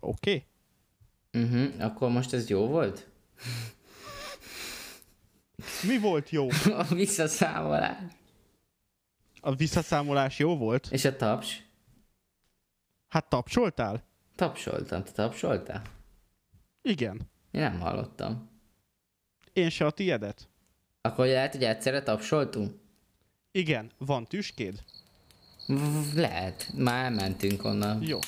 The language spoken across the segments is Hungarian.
Oké? Okay? Uh-huh. Akkor most ez jó volt? Mi volt jó? A visszaszámolás. A visszaszámolás jó volt? És a taps? Hát tapsoltál? Tapsoltam. Te tapsoltál? Igen. Én nem hallottam. Én se a tiedet. Akkor lehet, hogy egyszerre tapsoltunk? Igen. Van tüskéd? Lehet. Már elmentünk onnan. Jó.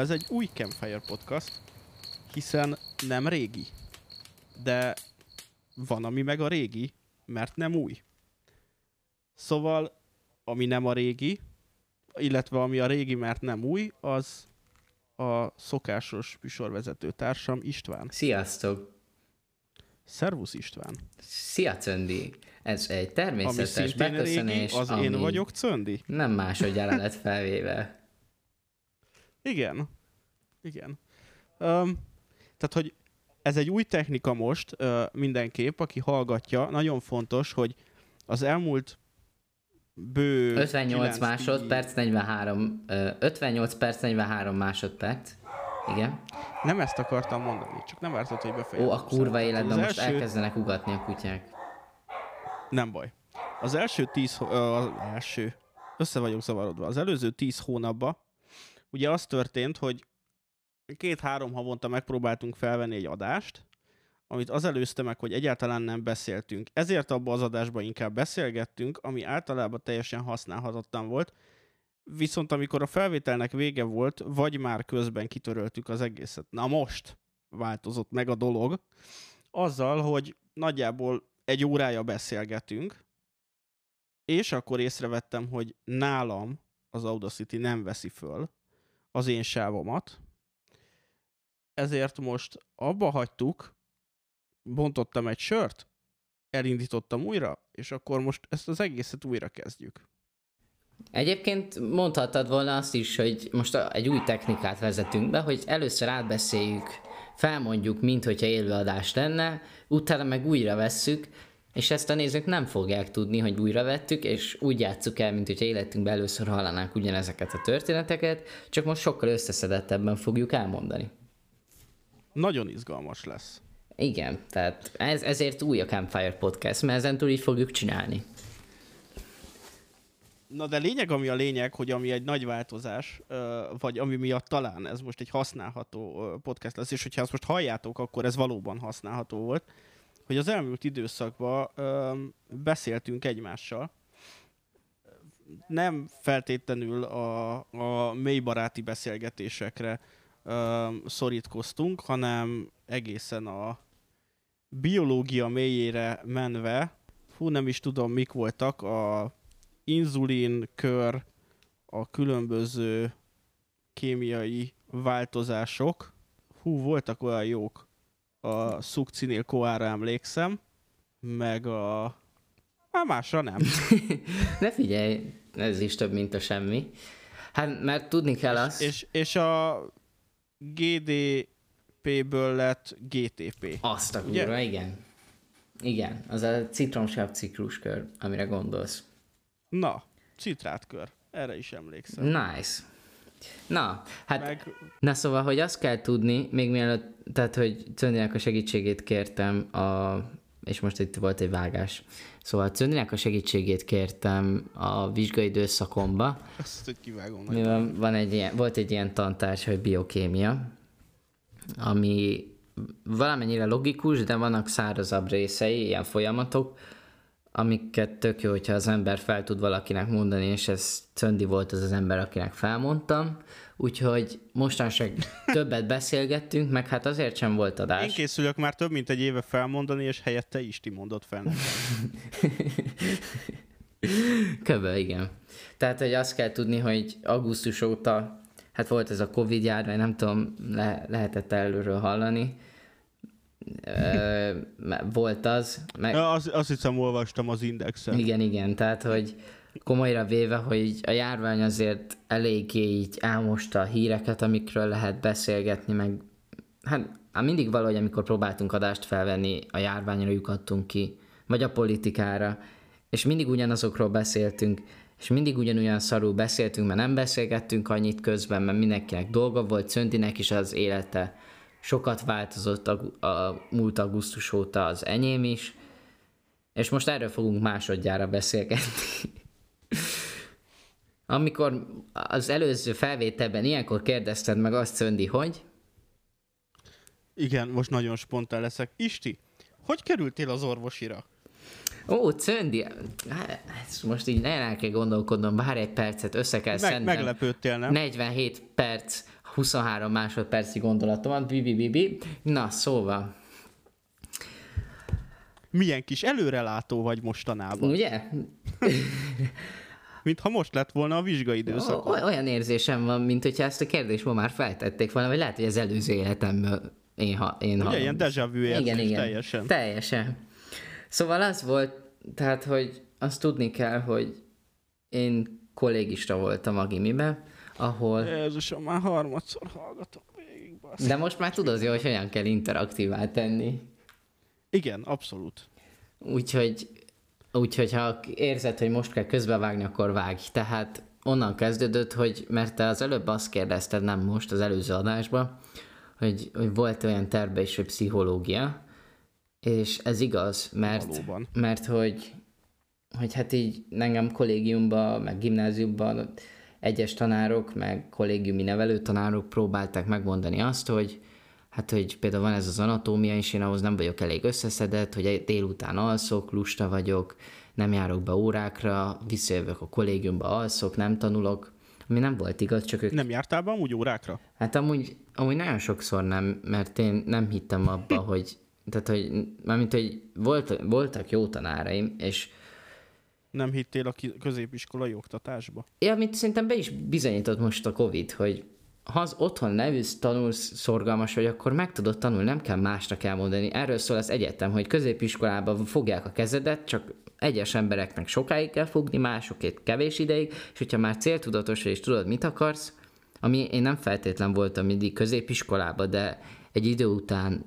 Több, ez egy új Campfire Podcast, hiszen nem régi. De van, ami meg a régi, mert nem új. Szóval, ami nem a régi, illetve ami a régi, mert nem új, az a szokásos műsorvezető társam István. Sziasztok! Szervusz István! Szia Cöndi! Ez egy természetes ami beköszönés, régi, az ami én vagyok Cöndi? Nem másodjára lett felvéve. Igen. Igen. Um, tehát, hogy ez egy új technika most uh, mindenképp, aki hallgatja. Nagyon fontos, hogy az elmúlt bő 58 másodperc, 43, uh, 58 perc, 43 másodperc. Igen. Nem ezt akartam mondani, csak nem vártad, hogy befejezzem. Ó, a kurva életben most első- elkezdenek ugatni a kutyák. Nem baj. Az első tíz, ö, az első, össze vagyok zavarodva. Az előző tíz hónapban ugye az történt, hogy két-három havonta megpróbáltunk felvenni egy adást, amit az előzte meg, hogy egyáltalán nem beszéltünk. Ezért abban az adásban inkább beszélgettünk, ami általában teljesen használhatatlan volt, viszont amikor a felvételnek vége volt, vagy már közben kitöröltük az egészet. Na most változott meg a dolog, azzal, hogy nagyjából egy órája beszélgetünk, és akkor észrevettem, hogy nálam az Audacity nem veszi föl az én sávomat, ezért most abba hagytuk, bontottam egy sört, elindítottam újra, és akkor most ezt az egészet újra kezdjük. Egyébként mondhattad volna azt is, hogy most egy új technikát vezetünk be, hogy először átbeszéljük, felmondjuk, mint hogyha élőadás lenne, utána meg újra vesszük, és ezt a nézők nem fogják tudni, hogy újra vettük, és úgy játsszuk el, mint hogyha életünkben először hallanánk ugyanezeket a történeteket, csak most sokkal összeszedettebben fogjuk elmondani. Nagyon izgalmas lesz. Igen, tehát ez, ezért új a Campfire Podcast, mert ezentúl így fogjuk csinálni. Na de lényeg, ami a lényeg, hogy ami egy nagy változás, vagy ami miatt talán ez most egy használható podcast lesz, és hogyha ezt most halljátok, akkor ez valóban használható volt, hogy az elmúlt időszakban beszéltünk egymással. Nem feltétlenül a, a mélybaráti beszélgetésekre ö, szorítkoztunk, hanem egészen a biológia mélyére menve, hú, nem is tudom, mik voltak, a inzulin kör, a különböző kémiai változások. Hú, voltak olyan jók. A szukcinél koára emlékszem, meg a... Hát másra nem. Ne figyelj, ez is több, mint a semmi. Hát, mert tudni kell azt... és, és a GDP-ből lett GTP. Azt a kurva, igen. Igen, az a citromsav cikluskör, amire gondolsz. Na, citrátkör. Erre is emlékszem. Nice. Na, hát, Meg na szóval, hogy azt kell tudni, még mielőtt, tehát, hogy Cöndinek a segítségét kértem, a, és most itt volt egy vágás, szóval Cöndinek a segítségét kértem a vizsgai időszakomba, azt, hogy kivágom. Mivel van egy ilyen, volt egy ilyen tantárgy, hogy biokémia, ami valamennyire logikus, de vannak szárazabb részei, ilyen folyamatok, amiket tök jó, hogyha az ember fel tud valakinek mondani, és ez Cöndi volt az az ember, akinek felmondtam. Úgyhogy mostanság többet beszélgettünk, meg hát azért sem volt Én adás. készülök már több mint egy éve felmondani, és helyette Isti mondott fel nekem. Köbö, igen. Tehát, hogy azt kell tudni, hogy augusztus óta, hát volt ez a Covid járvány, nem tudom, le, lehetett előről hallani, volt az, meg, azt, azt hiszem, olvastam az indexen. Igen, igen, tehát, hogy komolyra véve, hogy a járvány azért eléggé így elmosta a híreket, amikről lehet beszélgetni, meg hát, mindig valahogy, amikor próbáltunk adást felvenni, a járványra lyukadtunk ki, vagy a politikára, és mindig ugyanazokról beszéltünk, és mindig ugyanolyan szarul beszéltünk, mert nem beszélgettünk annyit közben, mert mindenkinek dolga volt, Szöndinek is az élete sokat változott a, a múlt augusztus óta az enyém is, és most erről fogunk másodjára beszélgetni. Amikor az előző felvételben ilyenkor kérdezted meg azt, Szöndi, hogy? Igen, most nagyon spontán leszek. Isti, hogy kerültél az orvosira? Ó, Czöndi, hát, most így nagyon el kell gondolkodnom, bár egy percet össze kell Meg, meglepődtél, nem? 47 perc, 23 másodperci gondolatomat, bibi, bibi. Na, szóval. Milyen kis előrelátó vagy mostanában. Ugye? Mintha most lett volna a vizsgaidőszak. Olyan érzésem van, mint hogyha ezt a kérdést ma már feltették volna, vagy lehet, hogy az előző életemben én, ha, én Ugye, ilyen déjà vu igen, igen, teljesen. Teljesen. Szóval az volt, tehát, hogy azt tudni kell, hogy én kollégista voltam a gimibe, ahol... Jézusom, már harmadszor hallgatom végig, basz. De most már tudod, hogy hogyan kell interaktívá tenni. Igen, abszolút. Úgyhogy, úgyhogy ha érzed, hogy most kell közbevágni, akkor vágj. Tehát onnan kezdődött, hogy mert te az előbb azt kérdezted, nem most, az előző adásban, hogy, hogy volt olyan terve is, hogy pszichológia, és ez igaz, mert, Valóban. mert hogy, hogy hát így engem kollégiumban, meg gimnáziumban egyes tanárok, meg kollégiumi nevelő tanárok próbálták megmondani azt, hogy hát, hogy például van ez az anatómia, és én ahhoz nem vagyok elég összeszedett, hogy délután alszok, lusta vagyok, nem járok be órákra, visszajövök a kollégiumba, alszok, nem tanulok, ami nem volt igaz, csak ők... Nem jártál be amúgy órákra? Hát amúgy, amúgy nagyon sokszor nem, mert én nem hittem abba, hogy tehát, hogy mármint, hogy volt, voltak jó tanáraim, és nem hittél a középiskolai oktatásba? Ja, amit szerintem be is bizonyított most a Covid, hogy ha az otthon nevíz, tanulsz, szorgalmas vagy, akkor meg tudod tanulni, nem kell másnak elmondani. Erről szól az egyetem, hogy középiskolában fogják a kezedet, csak egyes embereknek sokáig kell fogni, másokét kevés ideig, és hogyha már céltudatos és tudod, mit akarsz, ami én nem feltétlen voltam mindig középiskolában, de egy idő után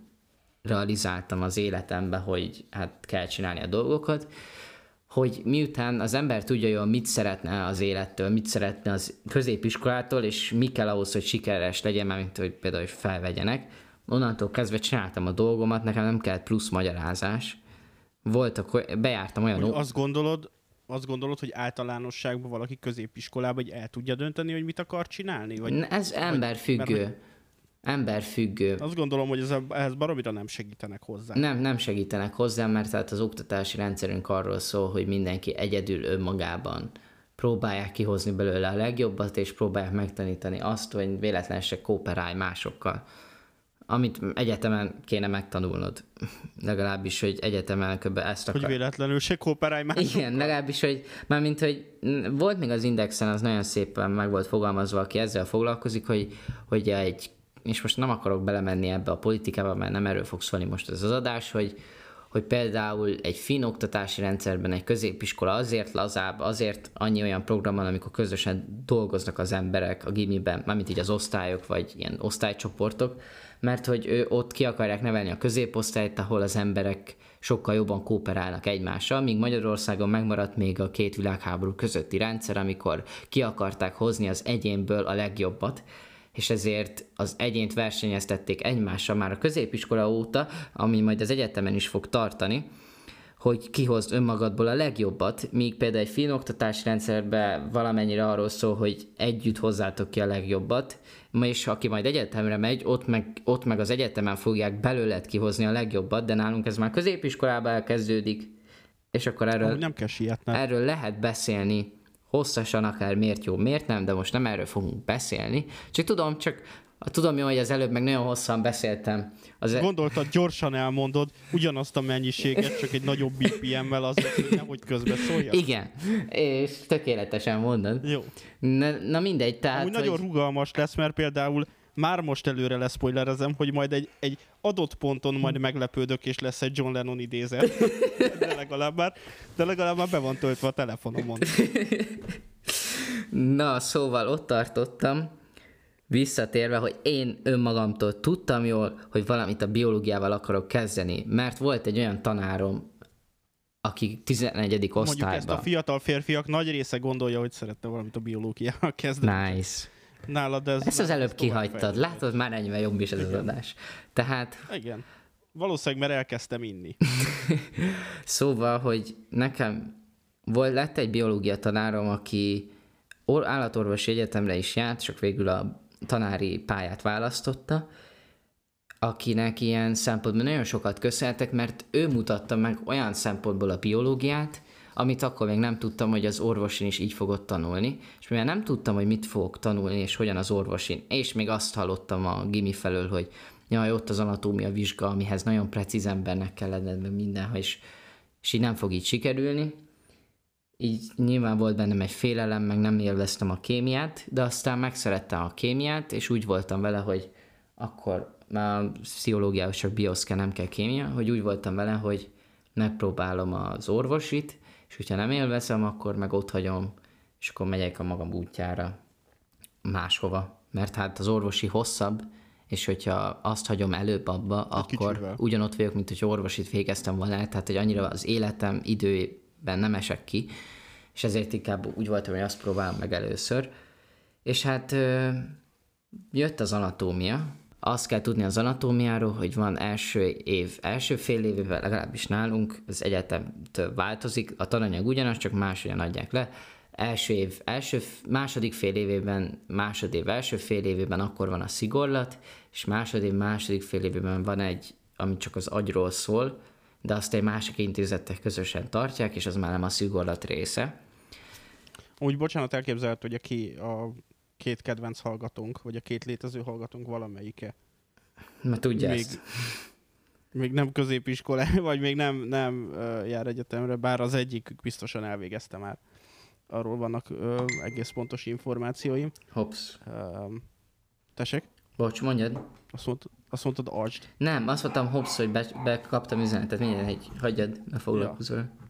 realizáltam az életembe, hogy hát kell csinálni a dolgokat, hogy miután az ember tudja jól, mit szeretne az élettől, mit szeretne az középiskolától, és mi kell ahhoz, hogy sikeres legyen, mint hogy például hogy felvegyenek, onnantól kezdve csináltam a dolgomat, nekem nem kellett plusz magyarázás. Voltak, bejártam olyan... Hogy azt gondolod, azt gondolod, hogy általánosságban valaki középiskolában hogy el tudja dönteni, hogy mit akar csinálni? Vagy, Ez emberfüggő. Mert, emberfüggő. Azt gondolom, hogy ez, ehhez baromira nem segítenek hozzá. Nem, nem segítenek hozzá, mert tehát az oktatási rendszerünk arról szól, hogy mindenki egyedül önmagában próbálják kihozni belőle a legjobbat, és próbálják megtanítani azt, hogy véletlenül se kooperálj másokkal. Amit egyetemen kéne megtanulnod. Legalábbis, hogy egyetemen kb. ezt akar. Hogy véletlenül se kooperálj másokkal. Igen, legalábbis, hogy mármint, hogy volt még az Indexen, az nagyon szépen meg volt fogalmazva, aki ezzel foglalkozik, hogy, hogy egy és most nem akarok belemenni ebbe a politikába, mert nem erről fog szólni most ez az adás, hogy, hogy például egy fin oktatási rendszerben egy középiskola azért lazább, azért annyi olyan program van, amikor közösen dolgoznak az emberek a gimiben, mármint így az osztályok, vagy ilyen osztálycsoportok, mert hogy ő ott ki akarják nevelni a középosztályt, ahol az emberek sokkal jobban kooperálnak egymással, míg Magyarországon megmaradt még a két világháború közötti rendszer, amikor ki akarták hozni az egyénből a legjobbat, és ezért az egyént versenyeztették egymással már a középiskola óta, ami majd az egyetemen is fog tartani, hogy kihozd önmagadból a legjobbat, míg például egy filmoktatási rendszerben valamennyire arról szól, hogy együtt hozzátok ki a legjobbat, és aki majd egyetemre megy, ott meg, ott meg az egyetemen fogják belőled kihozni a legjobbat, de nálunk ez már középiskolában elkezdődik, és akkor erről, nem kell sietni. erről lehet beszélni hosszasan, akár miért jó, miért nem, de most nem erről fogunk beszélni. Csak tudom, csak Tudom jó, hogy az előbb meg nagyon hosszan beszéltem. Az... E- Gondoltad, gyorsan elmondod ugyanazt a mennyiséget, csak egy nagyobb BPM-mel az, hogy nehogy közbe szólja. Igen, és tökéletesen mondod. Jó. Na, na mindegy, tehát... Úgy hogy... nagyon rugalmas lesz, mert például már most előre leszpoilerezem, hogy majd egy, egy adott ponton majd meglepődök, és lesz egy John Lennon idézet. De legalább már, de legalább már be van töltve a telefonomon. Na, szóval ott tartottam, visszatérve, hogy én önmagamtól tudtam jól, hogy valamit a biológiával akarok kezdeni, mert volt egy olyan tanárom, aki 11. osztályban. Mondjuk ezt a fiatal férfiak nagy része gondolja, hogy szeretne valamit a biológiával kezdeni. Nice. Nálad ez Ezt az előbb kihagytad. Látod, már ennyivel jobb is ez Igen. az adás. Tehát... Igen. Valószínűleg, mert elkezdtem inni. szóval, hogy nekem volt, lett egy biológia tanárom, aki állatorvosi egyetemre is járt, csak végül a tanári pályát választotta, akinek ilyen szempontból nagyon sokat köszönhetek, mert ő mutatta meg olyan szempontból a biológiát, amit akkor még nem tudtam, hogy az orvosin is így fogott tanulni, és mivel nem tudtam, hogy mit fogok tanulni, és hogyan az orvosin, és még azt hallottam a gimi felől, hogy jaj, ott az anatómia vizsga, amihez nagyon precíz embernek kell lenned, minden, és, és így nem fog így sikerülni. Így nyilván volt bennem egy félelem, meg nem élveztem a kémiát, de aztán megszerettem a kémiát, és úgy voltam vele, hogy akkor már pszichológiához csak bioszke, nem kell kémia, hogy úgy voltam vele, hogy megpróbálom az orvosit, és hogyha nem élvezem, akkor meg ott hagyom, és akkor megyek a magam útjára máshova. Mert hát az orvosi hosszabb, és hogyha azt hagyom előbb abba, hát akkor kicsivel. ugyanott vagyok, mint hogy orvosit végeztem volna, tehát hogy annyira az életem időben nem esek ki, és ezért inkább úgy voltam, hogy azt próbálom meg először. És hát jött az anatómia, azt kell tudni az anatómiáról, hogy van első év, első fél évében legalábbis nálunk, az egyetemtől változik, a tananyag ugyanaz, csak máshogyan adják le. Első év, első, második fél évében, másodév első fél évében akkor van a szigorlat, és másodév, második fél évében van egy, ami csak az agyról szól, de azt egy másik intézetek közösen tartják, és az már nem a szigorlat része. Úgy bocsánat, elképzelhető, hogy aki a két kedvenc hallgatónk, vagy a két létező hallgatónk valamelyike. Mert tudja még, ezt. Még nem középiskola, vagy még nem, nem jár egyetemre, bár az egyik biztosan elvégezte már. Arról vannak uh, egész pontos információim. Hops. Uh, tessék? Bocs, mondjad. Azt, mondtad, azt mondtad, agyd. Nem, azt mondtam, hops, hogy be, bekaptam üzenetet, mindegy, hagyjad, ne foglalkozol. Ja.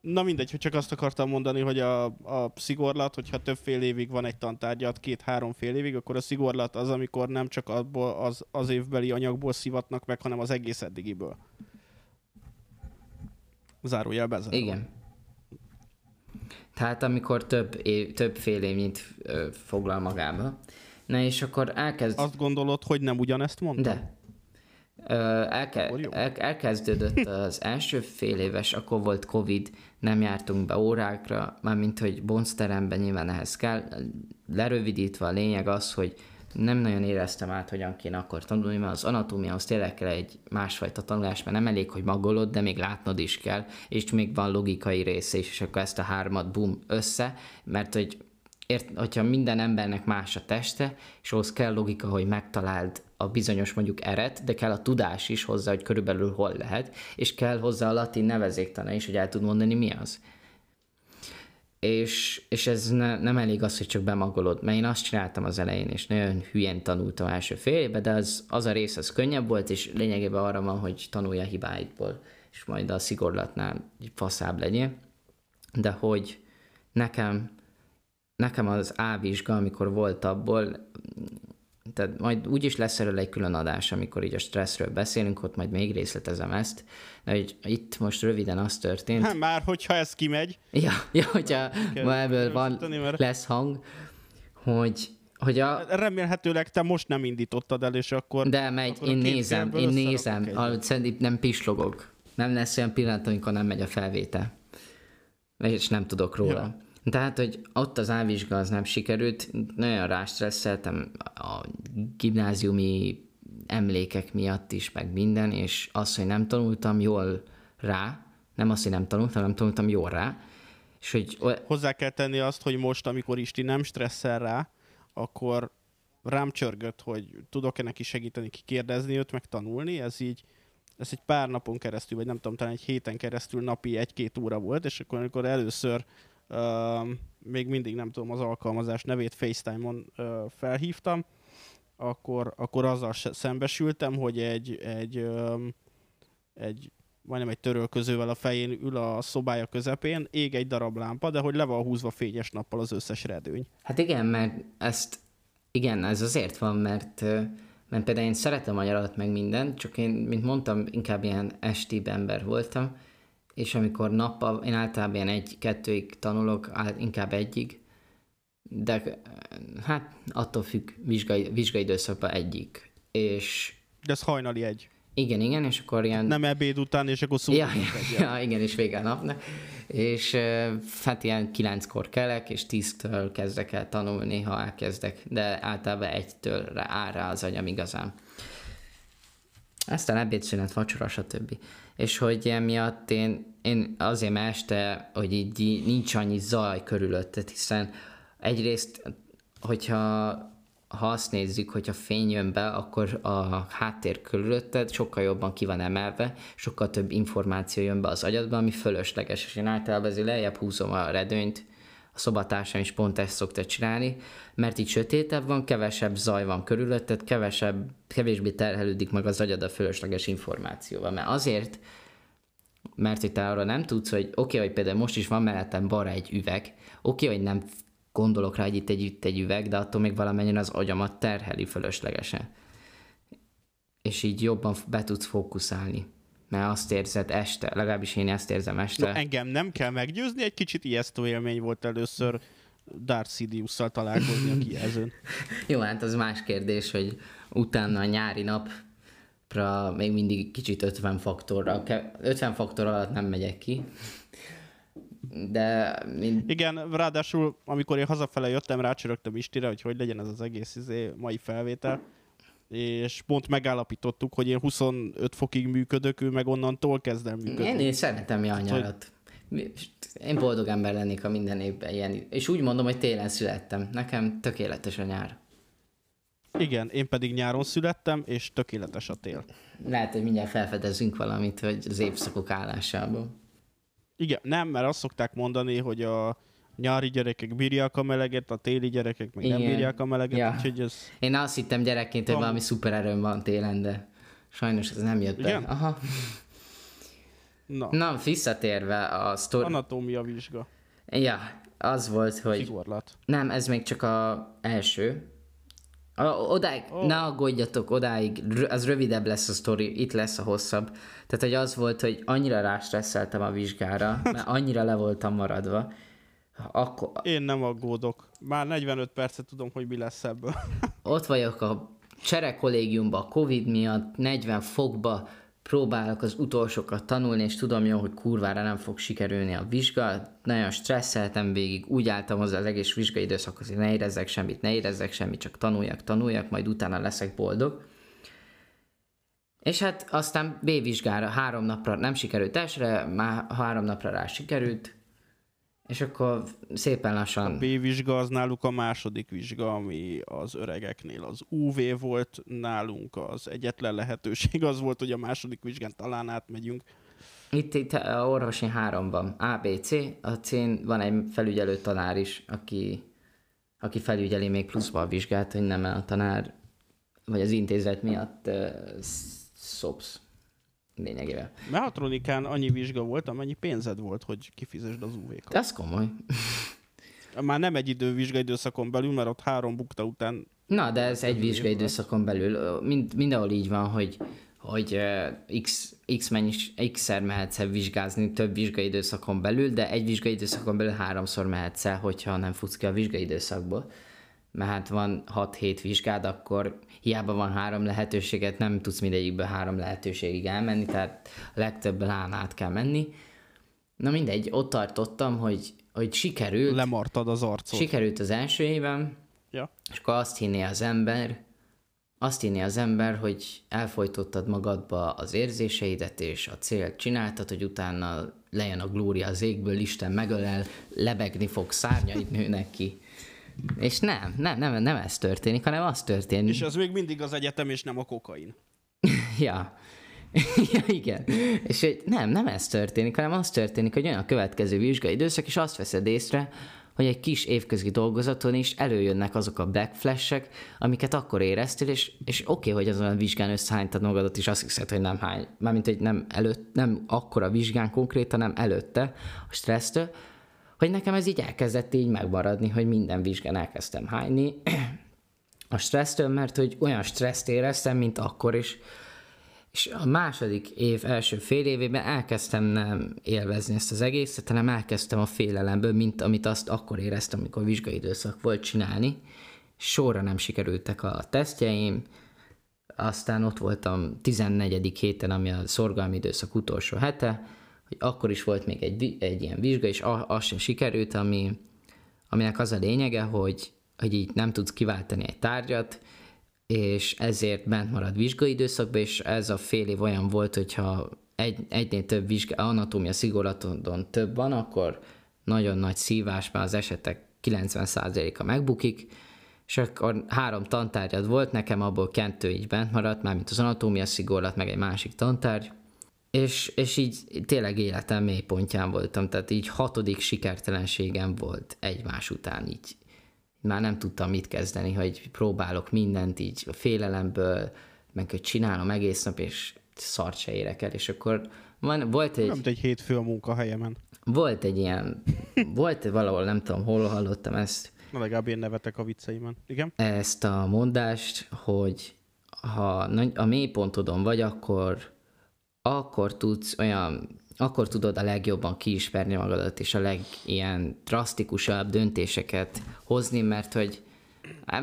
Na mindegy, hogy csak azt akartam mondani, hogy a, a szigorlat, hogyha több fél évig van egy tantárgyat, két-három fél évig, akkor a szigorlat az, amikor nem csak abból az, az évbeli anyagból szivatnak meg, hanem az egész eddigiből. Zárójel bezárva. Igen. Tehát amikor több, év, több fél évnyit ö, foglal magába. Na és akkor elkezd... Azt gondolod, hogy nem ugyanezt mondtam? De. Elke, el, elkezdődött az első fél éves, akkor volt Covid, nem jártunk be órákra, mármint hogy boncteremben nyilván ehhez kell. Lerövidítve a lényeg az, hogy nem nagyon éreztem át, hogyan kéne akkor tanulni, mert az anatómiához tényleg kell egy másfajta tanulás, mert nem elég, hogy magolod, de még látnod is kell, és még van logikai része is, és akkor ezt a hármat bum össze, mert hogy ért, hogyha minden embernek más a teste, és ahhoz kell logika, hogy megtaláld a bizonyos mondjuk eret, de kell a tudás is hozzá, hogy körülbelül hol lehet, és kell hozzá a latin nevezéktana is, hogy el tud mondani mi az. És, és ez ne, nem elég az, hogy csak bemagolod, mert én azt csináltam az elején, és nagyon hülyen tanultam első fél évben, de az, az a rész az könnyebb volt, és lényegében arra van, hogy tanulja a hibáidból, és majd a szigorlatnál faszább legyen. De hogy nekem nekem az A vizsga, amikor volt abból, tehát majd úgyis lesz erről egy külön adás, amikor így a stresszről beszélünk, ott majd még részletezem ezt, de hogy itt most röviden az történt. Hát már, hogyha ez kimegy. Ja, ja hogyha ma ebből van, mert... lesz hang, hogy hogy a... Remélhetőleg te most nem indítottad el, és akkor... De megy, akkor én nézem, én nézem, szerintem nem pislogok. Nem lesz olyan pillanat, amikor nem megy a felvétel. És nem tudok róla. Ja. Tehát, hogy ott az ávizsga az nem sikerült, nagyon rástresszeltem a gimnáziumi emlékek miatt is, meg minden, és az, hogy nem tanultam jól rá, nem azt, hogy nem tanultam, nem tanultam jól rá, és hogy... Hozzá kell tenni azt, hogy most, amikor Isti nem stresszel rá, akkor rám csörgött, hogy tudok-e neki segíteni, kikérdezni őt, meg tanulni, ez így, ez egy pár napon keresztül, vagy nem tudom, talán egy héten keresztül napi egy-két óra volt, és akkor amikor először még mindig nem tudom az alkalmazás nevét, FaceTime-on uh, felhívtam, akkor, akkor azzal szembesültem, hogy egy, egy, egy majdnem egy törölközővel a fején ül a szobája közepén, ég egy darab lámpa, de hogy le van húzva fényes nappal az összes redőny. Hát igen, mert ezt, igen, ez azért van, mert, mert például én szeretem a nyarat meg mindent, csak én, mint mondtam, inkább ilyen esti ember voltam, és amikor nappal, én általában ilyen egy-kettőig tanulok, inkább egyig, de hát attól függ, vizsgai, vizsgai időszakban egyik. És... De ez hajnali egy. Igen, igen, és akkor ilyen... Nem ebéd után, és akkor szó. Ja, ja, ja, igen, és vége a napnak. És hát ilyen kilenckor kelek, és tíztől kezdek el tanulni, ha elkezdek, de általában egytől áll rá az agyam igazán. Aztán ebédszünet, vacsora, stb. És hogy emiatt én, én azért mert este, hogy így nincs annyi zaj körülötted, hiszen egyrészt, hogyha ha azt nézzük, hogyha fény jön be, akkor a háttér körülötted sokkal jobban ki van emelve, sokkal több információ jön be az agyadba, ami fölösleges, és én általában azért lejjebb húzom a redőnyt, szobatársam is pont ezt szokta csinálni, mert így sötétebb van, kevesebb zaj van körülötted, kevesebb, kevésbé terhelődik meg az agyad a fölösleges információval, mert azért, mert hogy te arra nem tudsz, hogy oké, okay, hogy például most is van mellettem balra egy üveg, oké, okay, hogy nem gondolok rá, hogy itt egy, itt egy üveg, de attól még valamennyien az agyamat terheli fölöslegesen. És így jobban be tudsz fókuszálni. Mert azt érzed este, legalábbis én ezt érzem este. No, engem nem kell meggyőzni, egy kicsit ijesztő élmény volt először Darth Sidious-szal találkozni a kijelzőn. Jó, hát az más kérdés, hogy utána a nyári napra még mindig kicsit 50 faktorra, 50 faktor alatt nem megyek ki, de... Mind... Igen, ráadásul amikor én hazafele jöttem, rácsörögtem Istire, hogy hogy legyen ez az egész izé, mai felvétel, és pont megállapítottuk, hogy én 25 fokig működök, ő meg onnantól kezdem működni. Én, én szeretem a nyarat. Én boldog ember lennék, a minden évben ilyen. És úgy mondom, hogy télen születtem. Nekem tökéletes a nyár. Igen, én pedig nyáron születtem, és tökéletes a tél. Lehet, hogy mindjárt felfedezünk valamit, hogy az évszakok állásából. Igen, nem, mert azt szokták mondani, hogy a nyári gyerekek bírják a meleget, a téli gyerekek meg Igen. nem bírják a meleget, ja. úgyhogy ez... Én azt hittem gyerekként, hogy valami szupererőm van télen, de sajnos ez nem jött Igen? be. Aha. Na. Na, visszatérve a sztori... Anatómia vizsga. Ja, az volt, hogy... Szigorlat. Nem, ez még csak a első. A, odáig, oh. ne aggódjatok, odáig, az rövidebb lesz a sztori, itt lesz a hosszabb. Tehát, hogy az volt, hogy annyira rástresszeltem a vizsgára, mert annyira le voltam maradva. Akkor... Én nem aggódok. Már 45 percet tudom, hogy mi lesz ebből. Ott vagyok a csere kollégiumban, a Covid miatt, 40 fokba, próbálok az utolsókat tanulni, és tudom jó, hogy kurvára nem fog sikerülni a vizsga. Nagyon stresszeltem végig, úgy álltam hozzá az egész vizsgai időszakhoz, hogy ne érezzek semmit, ne érezzek semmit, csak tanuljak, tanuljak, majd utána leszek boldog. És hát aztán B-vizsgára három napra nem sikerült elsőre, már három napra rá sikerült, és akkor szépen lassan... A B-vizsga az náluk a második vizsga, ami az öregeknél az UV volt, nálunk az egyetlen lehetőség az volt, hogy a második vizsgán talán átmegyünk. Itt, itt a orvosi háromban. ABC, a C-n van egy felügyelő tanár is, aki, aki felügyeli még pluszban a vizsgát, hogy nem a tanár, vagy az intézet miatt uh, szopsz lényegében. Mehatronikán annyi vizsga volt, amennyi pénzed volt, hogy kifizesd az UV-kat. Ez komoly. Már nem egy idő vizsgaidőszakon belül, mert ott három bukta után... Na, de ez egy vizsgaidőszakon belül. Mind, mindenhol így van, hogy hogy uh, x, x, mennyis, x-szer mehetsz el vizsgázni több vizsgaidőszakon belül, de egy vizsgaidőszakon belül háromszor mehetsz el, hogyha nem futsz ki a vizsgaidőszakból. Mert hát van 6-7 vizsgád, akkor hiába van három lehetőséget, nem tudsz mindegyikből három lehetőségig elmenni, tehát a legtöbb lán át kell menni. Na mindegy, ott tartottam, hogy, hogy sikerült. Lemartad az arcot. Sikerült az első évem, ja. és akkor azt hinné az ember, azt hinné az ember, hogy elfolytottad magadba az érzéseidet, és a célt csináltad, hogy utána lejön a glória az égből, Isten megölel, lebegni fog, szárnyait nőnek ki. És nem, nem, nem, nem ez történik, hanem az történik. És az még mindig az egyetem, és nem a kokain. ja. ja, igen. És hogy nem, nem ez történik, hanem az történik, hogy jön a következő vizsgai időszak, és azt veszed észre, hogy egy kis évközi dolgozaton is előjönnek azok a backflashek, amiket akkor éreztél, és, és oké, okay, hogy azon a vizsgán összehánytad magadat, és azt hiszed, hogy nem hány, mármint, hogy nem előtt, nem akkor a vizsgán konkrétan, nem előtte a stressztől, hogy nekem ez így elkezdett így megmaradni, hogy minden vizsgán elkezdtem hányni a stressztől, mert hogy olyan stresszt éreztem, mint akkor is, és a második év első fél évében elkezdtem nem élvezni ezt az egészet, hanem elkezdtem a félelemből, mint amit azt akkor éreztem, amikor vizsgai időszak volt csinálni. Sorra nem sikerültek a tesztjeim, aztán ott voltam 14. héten, ami a szorgalmi időszak utolsó hete, hogy akkor is volt még egy, egy ilyen vizsga, és az sem sikerült, ami, aminek az a lényege, hogy, hogy így nem tudsz kiváltani egy tárgyat, és ezért bent marad vizsgai időszakba, és ez a fél év olyan volt, hogyha egy, egynél több vizsga, anatómia szigorlaton több van, akkor nagyon nagy szívásban az esetek 90%-a megbukik, és akkor három tantárgyad volt, nekem abból kettő így bent maradt, mármint az anatómia szigorlat, meg egy másik tantárgy, és, és így tényleg életem mélypontján voltam, tehát így hatodik sikertelenségem volt egymás után, így már nem tudtam mit kezdeni, hogy próbálok mindent így a félelemből, meg hogy csinálom egész nap, és szart se érek el, és akkor van, volt egy... Nem egy hétfő a munkahelyemen. Volt egy ilyen, volt valahol, nem tudom, hol hallottam ezt. Na legalább én nevetek a vicceimen. Igen? Ezt a mondást, hogy ha a mélypontodon vagy, akkor, akkor tudsz olyan akkor tudod a legjobban kiismerni magadat, és a legilyen drasztikusabb döntéseket hozni, mert hogy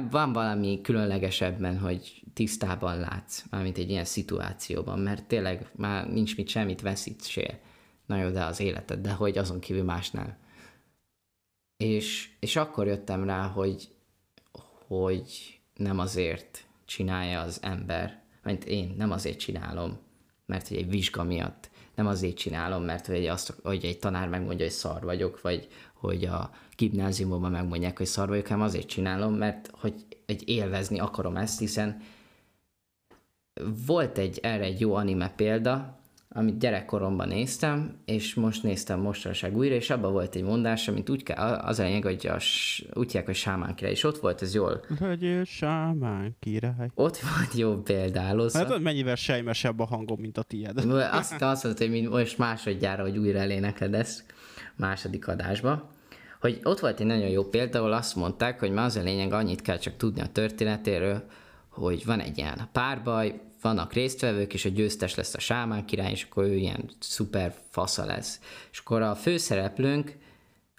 van valami különlegesebben, hogy tisztában látsz, mármint egy ilyen szituációban, mert tényleg már nincs mit semmit veszítsél. Na jó, de az életed, de hogy azon kívül másnál. És, és akkor jöttem rá, hogy, hogy nem azért csinálja az ember, mint én nem azért csinálom, mert hogy egy vizsga miatt, nem azért csinálom, mert hogy, azt, hogy egy tanár megmondja, hogy szar vagyok, vagy hogy a gimnáziumban megmondják, hogy szar vagyok, hanem azért csinálom, mert hogy egy élvezni akarom ezt, hiszen volt egy erre egy jó anime példa, amit gyerekkoromban néztem, és most néztem mostanság újra, és abban volt egy mondás, amit úgy kell, az a lényeg, hogy a, úgy hívják, hogy sámán király, és ott volt ez jól. Legyél sámán király. Ott volt jó példálózva. Hát mennyivel sejmesebb a hangom, mint a tiéd. Azt, azt mondta, hogy most másodjára, hogy újra elénekled ezt második adásba hogy ott volt egy nagyon jó példa, ahol azt mondták, hogy már az a lényeg, annyit kell csak tudni a történetéről, hogy van egy ilyen párbaj, vannak résztvevők, és a győztes lesz a sámán király, és akkor ő ilyen szuper fasza lesz. És akkor a főszereplőnk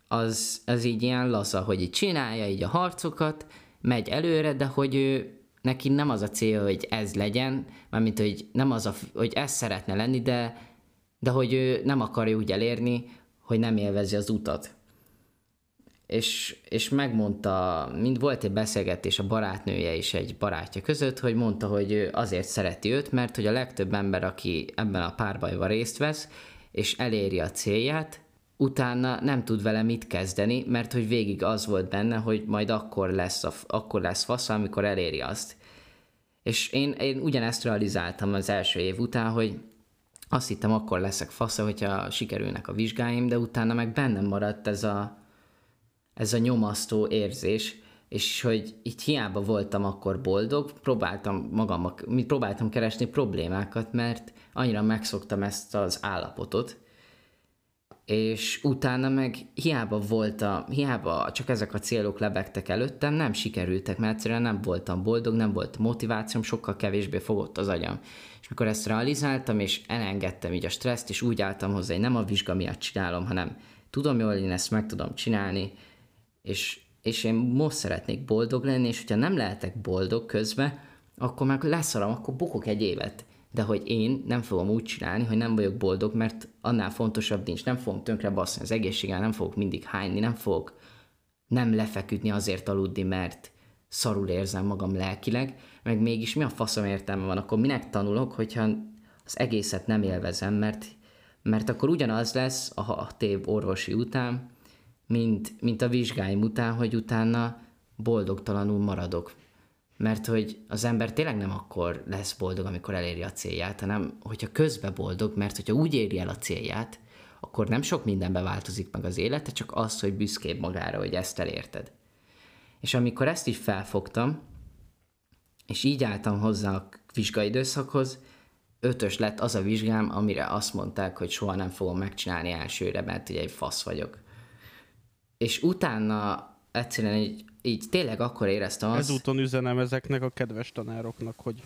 az, az így ilyen laza, hogy így csinálja így a harcokat, megy előre, de hogy ő neki nem az a cél, hogy ez legyen, mármint, hogy nem az a, hogy ez szeretne lenni, de, de hogy ő nem akarja úgy elérni, hogy nem élvezi az utat és, és megmondta, mint volt egy beszélgetés a barátnője és egy barátja között, hogy mondta, hogy ő azért szereti őt, mert hogy a legtöbb ember, aki ebben a párbajban részt vesz, és eléri a célját, utána nem tud vele mit kezdeni, mert hogy végig az volt benne, hogy majd akkor lesz, a, akkor lesz fasz, amikor eléri azt. És én, én ugyanezt realizáltam az első év után, hogy azt hittem, akkor leszek fasza, hogyha sikerülnek a vizsgáim, de utána meg bennem maradt ez a, ez a nyomasztó érzés, és hogy itt hiába voltam akkor boldog, próbáltam magam, próbáltam keresni problémákat, mert annyira megszoktam ezt az állapotot, és utána meg hiába voltam, hiába csak ezek a célok lebegtek előttem, nem sikerültek, mert egyszerűen nem voltam boldog, nem volt motivációm, sokkal kevésbé fogott az agyam. És mikor ezt realizáltam, és elengedtem így a stresszt, és úgy álltam hozzá, hogy nem a vizsga miatt csinálom, hanem tudom jól, én ezt meg tudom csinálni, és, és én most szeretnék boldog lenni, és hogyha nem lehetek boldog közben, akkor meg leszarom, akkor bukok egy évet. De hogy én nem fogom úgy csinálni, hogy nem vagyok boldog, mert annál fontosabb nincs. Nem fogom tönkre baszni az egészséggel, nem fogok mindig hányni, nem fogok nem lefeküdni azért aludni, mert szarul érzem magam lelkileg, meg mégis mi a faszom értelme van, akkor minek tanulok, hogyha az egészet nem élvezem, mert, mert akkor ugyanaz lesz a hat év orvosi után, mint, mint a vizsgáim után, hogy utána boldogtalanul maradok. Mert hogy az ember tényleg nem akkor lesz boldog, amikor eléri a célját, hanem hogyha közben boldog, mert hogyha úgy éri el a célját, akkor nem sok mindenbe változik meg az élete, csak az, hogy büszkébb magára, hogy ezt elérted. És amikor ezt így felfogtam, és így álltam hozzá a vizsgai időszakhoz, ötös lett az a vizsgám, amire azt mondták, hogy soha nem fogom megcsinálni elsőre, mert ugye egy fasz vagyok. És utána egyszerűen így, így tényleg akkor éreztem azt... Ezúton üzenem ezeknek a kedves tanároknak, hogy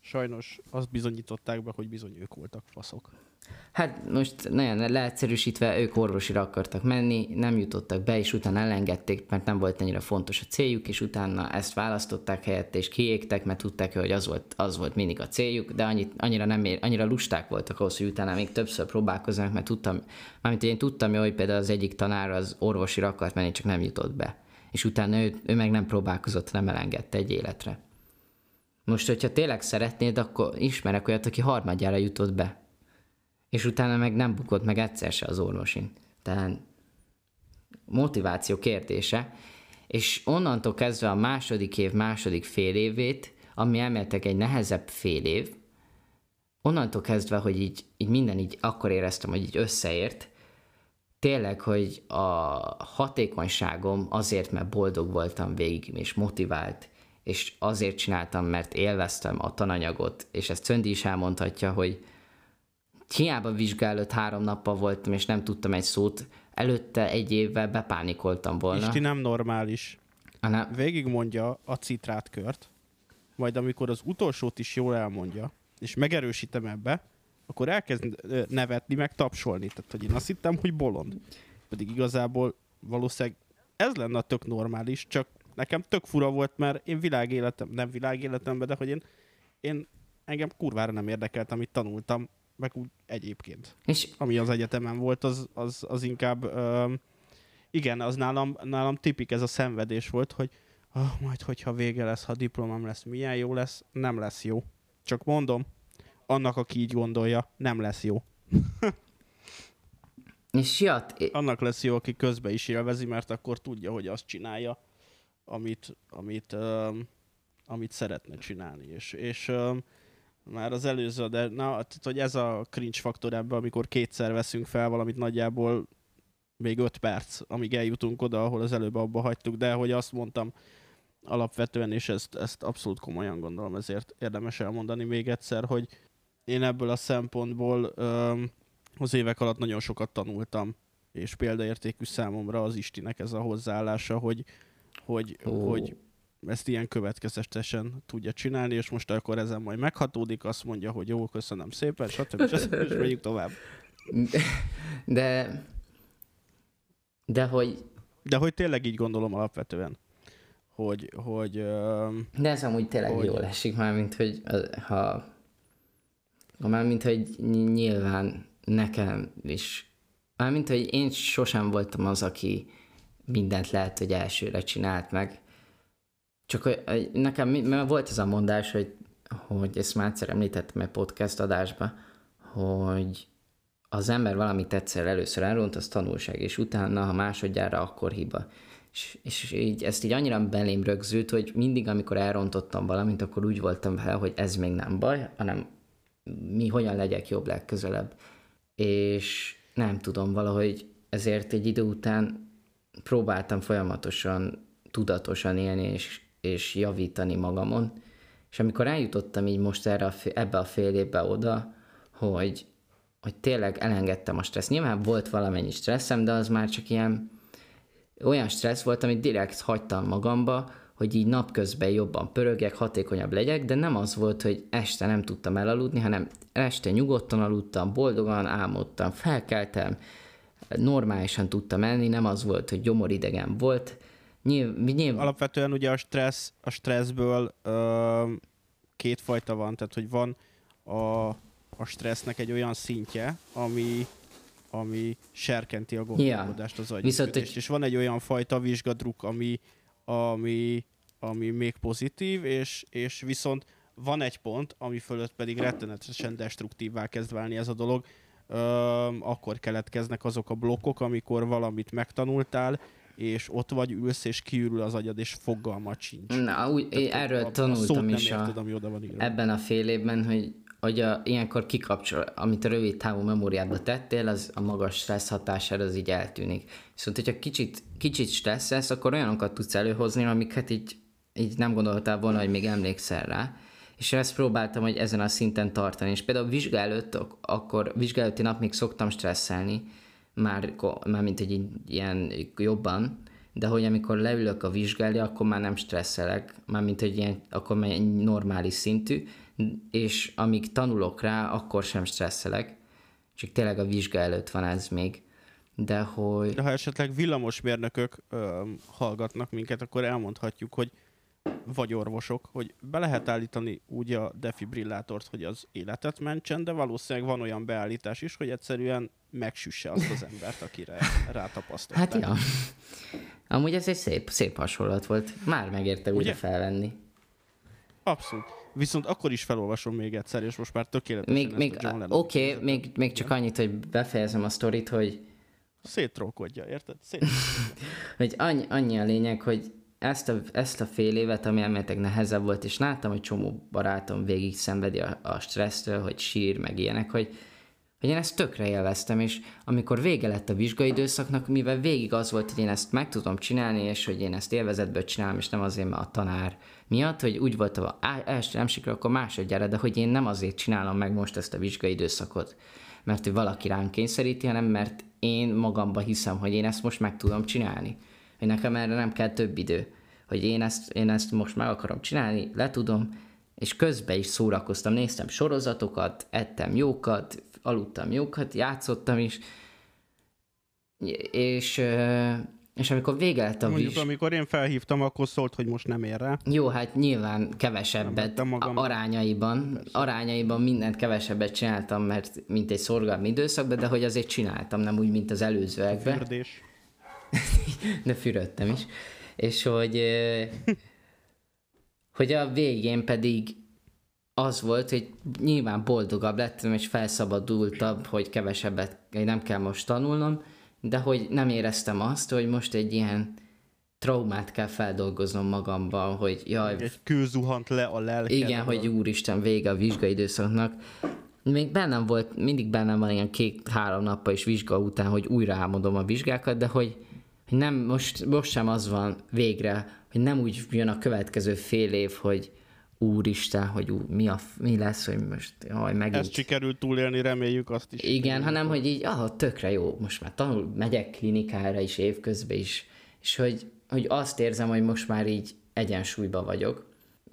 sajnos azt bizonyították be, hogy bizony ők voltak faszok. Hát most nagyon leegyszerűsítve ők orvosira akartak menni, nem jutottak be, és utána elengedték, mert nem volt ennyire fontos a céljuk, és utána ezt választották helyett, és kiégtek, mert tudták, hogy az volt, az volt mindig a céljuk, de annyit, annyira, nem ér, annyira lusták voltak ahhoz, hogy utána még többször próbálkoznak, mert tudtam, mármint én tudtam, hogy például az egyik tanár az orvosira akart menni, csak nem jutott be. És utána ő, ő meg nem próbálkozott, nem elengedte egy életre. Most, hogyha tényleg szeretnéd, akkor ismerek olyat, aki harmadjára jutott be és utána meg nem bukott meg egyszer se az orvosin. Tehát motiváció kérdése, és onnantól kezdve a második év, második fél évét, ami elméletek egy nehezebb fél év, onnantól kezdve, hogy így, így minden így akkor éreztem, hogy így összeért, tényleg, hogy a hatékonyságom azért, mert boldog voltam végig, és motivált, és azért csináltam, mert élveztem a tananyagot, és ezt Cöndi is elmondhatja, hogy hiába vizsgálott három nappal voltam, és nem tudtam egy szót, előtte egy évvel bepánikoltam volna. Isti nem normális. Hanem, Végig mondja a citrátkört, majd amikor az utolsót is jól elmondja, és megerősítem ebbe, akkor elkezd nevetni, meg tapsolni. Tehát, hogy én azt hittem, hogy bolond. Pedig igazából valószínűleg ez lenne a tök normális, csak nekem tök fura volt, mert én világéletem, nem világéletemben, de hogy én, én engem kurvára nem érdekelt, amit tanultam, meg úgy egyébként. és Ami az egyetemen volt, az, az, az inkább, ö, igen, az nálam, nálam tipik ez a szenvedés volt, hogy oh, majd hogyha vége lesz, ha diplomám lesz, milyen jó lesz, nem lesz jó. Csak mondom, annak, aki így gondolja, nem lesz jó. és jat, Annak lesz jó, aki közbe is élvezi, mert akkor tudja, hogy azt csinálja, amit, amit, um, amit szeretne csinálni. És, és um, már az előző, de na, tehát, hogy ez a cringe faktor ebben, amikor kétszer veszünk fel valamit nagyjából még öt perc, amíg eljutunk oda, ahol az előbb abba hagytuk, de hogy azt mondtam alapvetően, és ezt, ezt abszolút komolyan gondolom, ezért érdemes elmondani még egyszer, hogy én ebből a szempontból um, az évek alatt nagyon sokat tanultam, és példaértékű számomra az Istinek ez a hozzáállása, hogy, hogy, Ó. hogy ezt ilyen következetesen tudja csinálni, és most akkor ezen majd meghatódik, azt mondja, hogy jó, köszönöm szépen, stb. stb. és megyünk tovább. de de hogy De hogy tényleg így gondolom alapvetően, hogy, hogy De ez amúgy tényleg Hogy? jól esik, mármint, hogy az- ha, ha mármint, hogy ny- nyilván nekem is, mármint, hogy én sosem voltam az, aki mindent lehet, hogy elsőre csinált meg. Csak nekem mert volt ez a mondás, hogy, hogy ezt már egyszer említettem egy podcast adásba, hogy az ember valamit egyszer először elront, az tanulság, és utána, ha másodjára, akkor hiba. És, és így, ezt így annyira belém rögzült, hogy mindig, amikor elrontottam valamit, akkor úgy voltam vele, hogy ez még nem baj, hanem mi hogyan legyek jobb legközelebb. És nem tudom, valahogy ezért egy idő után próbáltam folyamatosan, tudatosan élni és, és javítani magamon. És amikor eljutottam így most erre a, ebbe a fél évbe oda, hogy, hogy tényleg elengedtem a stressz. Nyilván volt valamennyi stresszem, de az már csak ilyen olyan stressz volt, amit direkt hagytam magamba, hogy így napközben jobban pörögjek, hatékonyabb legyek, de nem az volt, hogy este nem tudtam elaludni, hanem este nyugodtan aludtam, boldogan álmodtam, felkeltem, normálisan tudtam enni, nem az volt, hogy gyomoridegen volt. Nyilv, nyilv, alapvetően ugye a stressz, a stresszből ö, kétfajta van, tehát hogy van a, a stressznek egy olyan szintje, ami ami serkenti a gondolkodást, az Viszont agyműködést. És van egy olyan fajta vizsgadruk, ami, ami, ami még pozitív, és, és viszont van egy pont, ami fölött pedig rettenetesen destruktívvá kezd válni ez a dolog, Öm, akkor keletkeznek azok a blokkok, amikor valamit megtanultál, és ott vagy ülsz, és kiürül az agyad, és fogalmat sincs. na, úgy, Tehát erről a- a tanultam szót is nem a, érted, ami oda van írva. ebben a fél évben, hogy hogy a, ilyenkor kikapcsol, amit a rövid távú memóriádba tettél, az a magas stressz hatására az így eltűnik. Viszont, hogyha kicsit, kicsit stresszesz, akkor olyanokat tudsz előhozni, amiket így, így nem gondoltál volna, hogy még emlékszel rá. És ezt próbáltam, hogy ezen a szinten tartani. És például vizsgál előtt, akkor vizsgálati nap még szoktam stresszelni, már, mint egy ilyen jobban, de hogy amikor leülök a vizsgálni, akkor már nem stresszelek, már mint egy ilyen, akkor már egy normális szintű, és amíg tanulok rá, akkor sem stresszelek, csak tényleg a vizsga előtt van ez még. De hogy... De ha esetleg villamosmérnökök ö, hallgatnak minket, akkor elmondhatjuk, hogy vagy orvosok, hogy be lehet állítani úgy a defibrillátort, hogy az életet mentsen, de valószínűleg van olyan beállítás is, hogy egyszerűen megsüsse azt az embert, akire rátapasztották. Hát ja. Amúgy ez egy szép, szép hasonlat volt. Már megérte újra felvenni. Abszolút. Viszont akkor is felolvasom még egyszer, és most már tökéletesen Még, még oké, okay, még, még csak annyit, hogy befejezem a sztorit, hogy szétrókodja, érted? hogy annyi, annyi a lényeg, hogy ezt a, ezt a fél évet, ami elméletek nehezebb volt, és láttam, hogy csomó barátom végig szenvedi a, a stressztől, hogy sír, meg ilyenek, hogy, hogy én ezt tökre élveztem, és amikor vége lett a vizsgaidőszaknak, mivel végig az volt, hogy én ezt meg tudom csinálni, és hogy én ezt élvezetből csinálom, és nem azért, mert a tanár miatt, hogy úgy voltam, első nem sikerül, akkor másodjára, de hogy én nem azért csinálom meg most ezt a vizsgaidőszakot, mert hogy valaki rám kényszeríti, hanem mert én magamba hiszem, hogy én ezt most meg tudom csinálni hogy nekem erre nem kell több idő, hogy én ezt, én ezt most meg akarom csinálni, letudom, és közben is szórakoztam, néztem sorozatokat, ettem jókat, aludtam jókat, játszottam is, és, és amikor vége lett a Mondjuk, amikor én felhívtam, akkor szólt, hogy most nem ér rá. Jó, hát nyilván kevesebbet arányaiban, Persze. arányaiban mindent kevesebbet csináltam, mert mint egy szorgalmi időszakban, de hogy azért csináltam, nem úgy, mint az előzőekben. Fürdés. de fürödtem is. És hogy, hogy a végén pedig az volt, hogy nyilván boldogabb lettem, és felszabadultabb, hogy kevesebbet, hogy nem kell most tanulnom, de hogy nem éreztem azt, hogy most egy ilyen traumát kell feldolgoznom magamban, hogy jaj... Egy kő zuhant le a lelkedben. Igen, hogy úristen, vége a vizsgaidőszaknak. Még bennem volt, mindig bennem van ilyen két-három nappal is vizsga után, hogy újra álmodom a vizsgákat, de hogy hogy nem, most, most sem az van végre, hogy nem úgy jön a következő fél év, hogy úristen, hogy ú, mi, a, mi lesz, hogy most jaj, megint... Ezt sikerült túlélni, reméljük azt is. Igen, hanem, hogy így, ah, tökre jó, most már tanul, megyek klinikára is évközben is, és hogy, hogy azt érzem, hogy most már így egyensúlyban vagyok.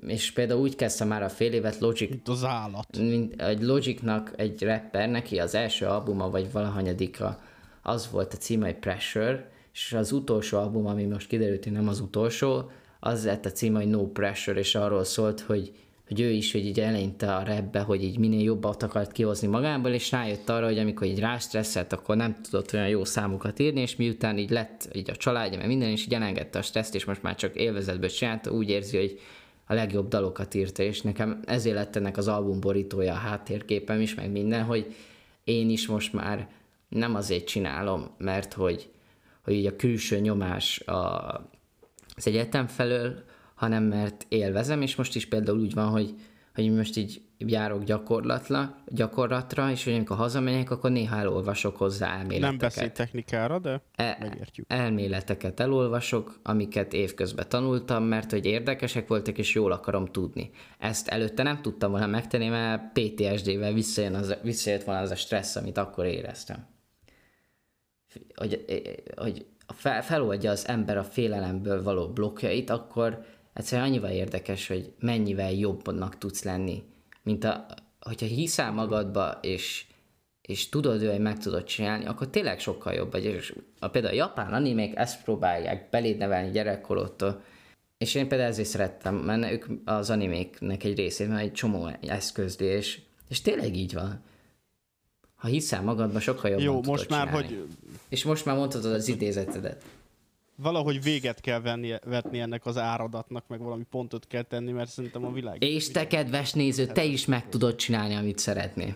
És például úgy kezdtem már a fél évet Logic... Mint az állat. Mint egy Logicnak, egy rapper, neki az első albuma, vagy valahanyadika, az volt a címe, hogy Pressure, és az utolsó album, ami most kiderült, hogy nem az utolsó, az lett a címe, hogy No Pressure, és arról szólt, hogy, hogy ő is, hogy így eleinte a rapbe, hogy így minél jobbat akart kihozni magából, és rájött arra, hogy amikor így rástresszelt, akkor nem tudott olyan jó számokat írni, és miután így lett így a családja, mert minden, is így elengedte a stresszt, és most már csak élvezetből csinálta, úgy érzi, hogy a legjobb dalokat írta, és nekem ezért lett ennek az album borítója a háttérképem is, meg minden, hogy én is most már nem azért csinálom, mert hogy hogy így a külső nyomás a, az egyetem felől, hanem mert élvezem, és most is például úgy van, hogy, hogy most így járok gyakorlatla, gyakorlatra, és hogy amikor hazamegyek, akkor néha elolvasok hozzá elméleteket. Nem beszél technikára, de e- megértjük. Elméleteket elolvasok, amiket évközben tanultam, mert hogy érdekesek voltak, és jól akarom tudni. Ezt előtte nem tudtam volna megtenni, mert PTSD-vel visszajön az, visszajött volna az a stressz, amit akkor éreztem hogy, hogy fel, feloldja az ember a félelemből való blokkjait, akkor egyszerűen annyival érdekes, hogy mennyivel jobbnak tudsz lenni, mint a, hogyha hiszel magadba, és, és tudod, hogy meg tudod csinálni, akkor tényleg sokkal jobb vagy. És a, például a japán animék ezt próbálják beléd nevelni gyerekkorodtól, és én például ezért szerettem, mert ők az animéknek egy részét, mert egy csomó eszközdi, és, és tényleg így van. Ha hiszel magadban, sokkal jobban Jó, most már, csinálni. hogy és most már mondhatod az idézetedet. Valahogy véget kell venni, vetni ennek az áradatnak, meg valami pontot kell tenni, mert szerintem a világ... És te, kedves néző, te is meg tudod csinálni, amit szeretnél.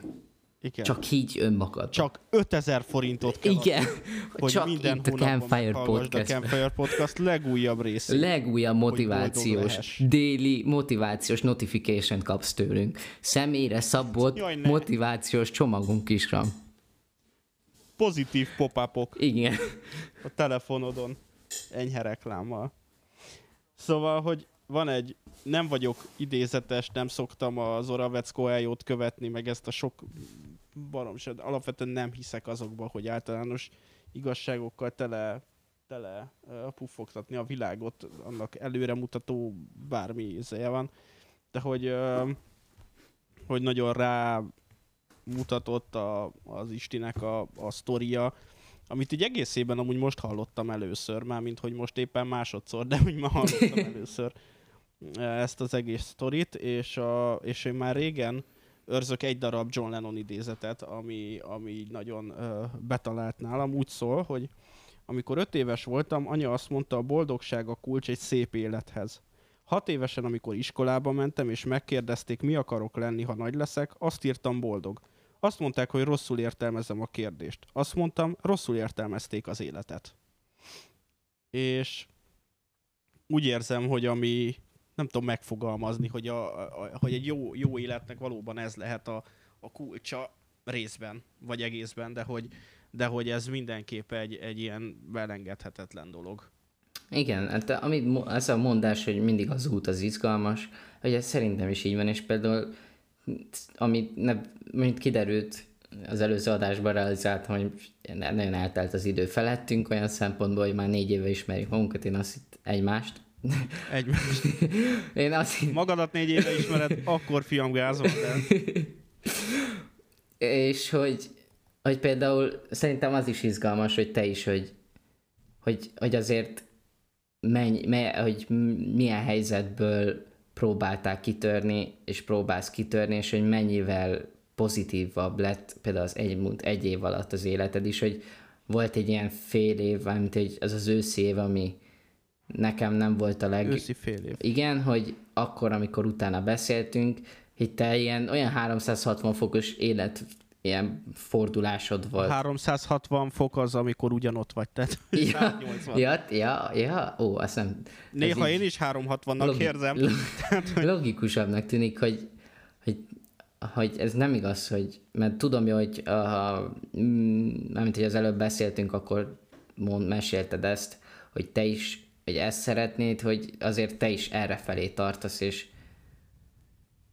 Igen. Csak higgy önmagadba. Csak 5000 forintot kell Igen, adni, hogy csak minden itt a Campfire Podcast. a Campfire Podcast legújabb részét. legújabb motivációs, déli motivációs notification kapsz tőlünk. Személyre szabott Jaj, ne. motivációs csomagunk is van. Pozitív pop Igen. a telefonodon enyhe reklámmal. Szóval, hogy van egy, nem vagyok idézetes, nem szoktam az Oravecko eljót követni, meg ezt a sok baromság. Alapvetően nem hiszek azokba, hogy általános igazságokkal tele, tele puffogtatni a világot, annak előremutató bármi ízeje van. De hogy, hogy nagyon rá mutatott a, az Istinek a, a sztoria, amit így egészében amúgy most hallottam először, már mint hogy most éppen másodszor, de úgy ma hallottam először ezt az egész sztorit, és, a, és én már régen őrzök egy darab John Lennon idézetet, ami, ami nagyon ö, betalált nálam. Úgy szól, hogy amikor öt éves voltam, anya azt mondta, a boldogság a kulcs egy szép élethez. Hat évesen, amikor iskolába mentem, és megkérdezték, mi akarok lenni, ha nagy leszek, azt írtam boldog. Azt mondták, hogy rosszul értelmezem a kérdést. Azt mondtam, rosszul értelmezték az életet. És úgy érzem, hogy ami nem tudom megfogalmazni, hogy, a, a, hogy egy jó, jó életnek valóban ez lehet a, a kulcsa részben, vagy egészben, de hogy, de hogy ez mindenképp egy, egy ilyen belengedhetetlen dolog. Igen, hát amit, mo- ez a mondás, hogy mindig az út az izgalmas, hogy ez szerintem is így van, és például amit ne, mint kiderült az előző adásban realizáltam, hogy nagyon eltelt az idő felettünk olyan szempontból, hogy már négy éve ismerjük magunkat, én azt hitt egymást. Egy, Én azt magadat négy éve ismered, akkor fiam gázol, de és hogy, hogy például szerintem az is izgalmas, hogy te is, hogy, hogy, hogy azért menj, me, hogy milyen helyzetből próbálták kitörni, és próbálsz kitörni, és hogy mennyivel pozitívabb lett például az egy, egy év alatt az életed is, hogy volt egy ilyen fél év, mint egy, az az őszi év, ami nekem nem volt a leg... őszi fél év. Igen, hogy akkor, amikor utána beszéltünk, hogy te ilyen olyan 360 fokos élet ilyen fordulásod volt. 360 fok az, amikor ugyanott vagy, tehát Ja, 180. ja, ja, ja, ó, azt nem... Néha én is 360-nak logi- érzem. lo- Logikusabbnak tűnik, hogy, hogy, hogy ez nem igaz, hogy, mert tudom, jó, hogy a, amit hogy az előbb beszéltünk, akkor mond, mesélted ezt, hogy te is, hogy ezt szeretnéd, hogy azért te is erre felé tartasz, és,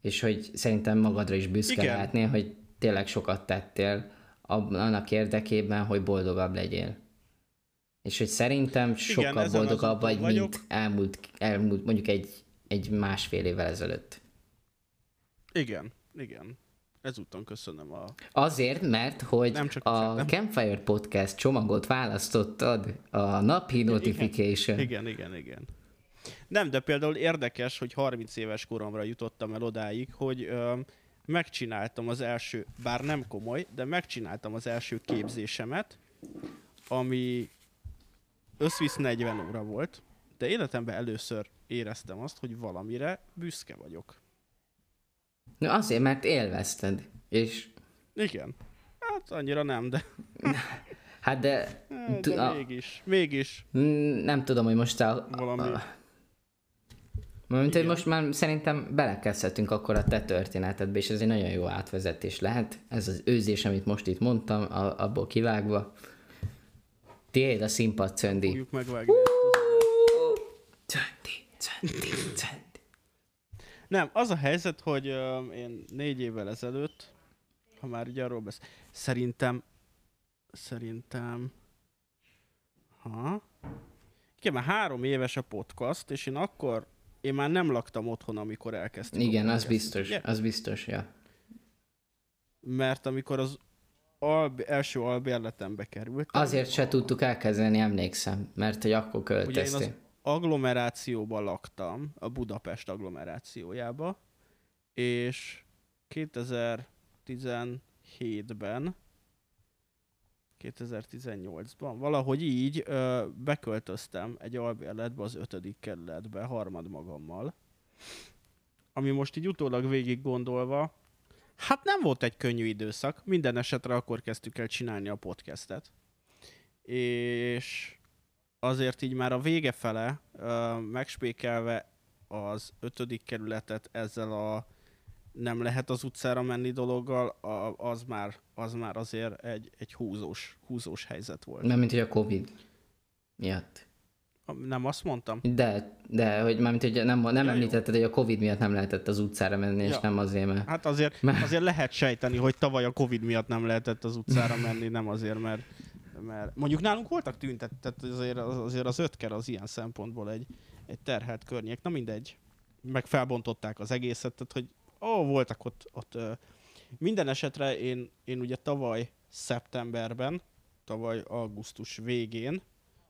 és hogy szerintem magadra is büszke Igen. lehetnél, hogy tényleg sokat tettél annak érdekében, hogy boldogabb legyél. És hogy szerintem sokkal ezen az boldogabb vagy, vagyok. mint elmúlt, elmúlt mondjuk egy, egy másfél évvel ezelőtt. Igen, igen. Ezúton köszönöm a... Azért, mert hogy Nem csak a köszönöm. Campfire Podcast csomagot választottad a napi notification. Igen, igen, igen. Nem, de például érdekes, hogy 30 éves koromra jutottam el odáig, hogy ö, megcsináltam az első, bár nem komoly, de megcsináltam az első képzésemet, ami összvisz 40 óra volt, de életemben először éreztem azt, hogy valamire büszke vagyok. No, azért, mert élvezted. És Igen. Hát annyira nem, de, hát de, tu- de a, mégis, mégis nem tudom, hogy most a, valami. a, mint, hogy most már szerintem belekezdhetünk akkor a te történetedbe, és ez egy nagyon jó átvezetés lehet. Ez az őzés, amit most itt mondtam, a, abból kivágva. Tiéd a színpad, Cöndi. Fogjuk megvágni. Cöndi, Cöndi, Cöndi. Nem, az a helyzet, hogy ö, én négy évvel ezelőtt, ha már ugye arról beszél, szerintem, szerintem, ha, igen, már három éves a podcast, és én akkor, én már nem laktam otthon, amikor elkezdtük. a Igen, az biztos, ugye? az biztos, ja. Mert amikor az alb, első albérletembe kerültem, Azért se tudtuk elkezdeni, emlékszem, mert hogy akkor ugye én költöztél. az agglomerációban laktam, a Budapest agglomerációjába, és 2017-ben 2018-ban, valahogy így ö, beköltöztem egy albérletbe az ötödik kerületbe, harmad magammal. Ami most így utólag végig gondolva, Hát nem volt egy könnyű időszak, minden esetre akkor kezdtük el csinálni a podcastet. És azért így már a vége fele, uh, megspékelve az ötödik kerületet ezzel a nem lehet az utcára menni dologgal, a, az, már, az már azért egy, egy húzós, húzós helyzet volt. Nem, mint hogy a Covid miatt. Nem azt mondtam? De, de hogy mármint, hogy nem, nem ja, említetted, jó. hogy a Covid miatt nem lehetett az utcára menni, ja. és nem azért, mert... Hát azért, azért lehet sejteni, hogy tavaly a Covid miatt nem lehetett az utcára menni, nem azért, mert, mert mondjuk nálunk voltak tüntet, tehát azért, azért az ötker az ilyen szempontból egy, egy terhelt környék, na mindegy. Meg felbontották az egészet, tehát hogy ó, voltak ott, ott minden esetre én, én ugye tavaly szeptemberben, tavaly augusztus végén,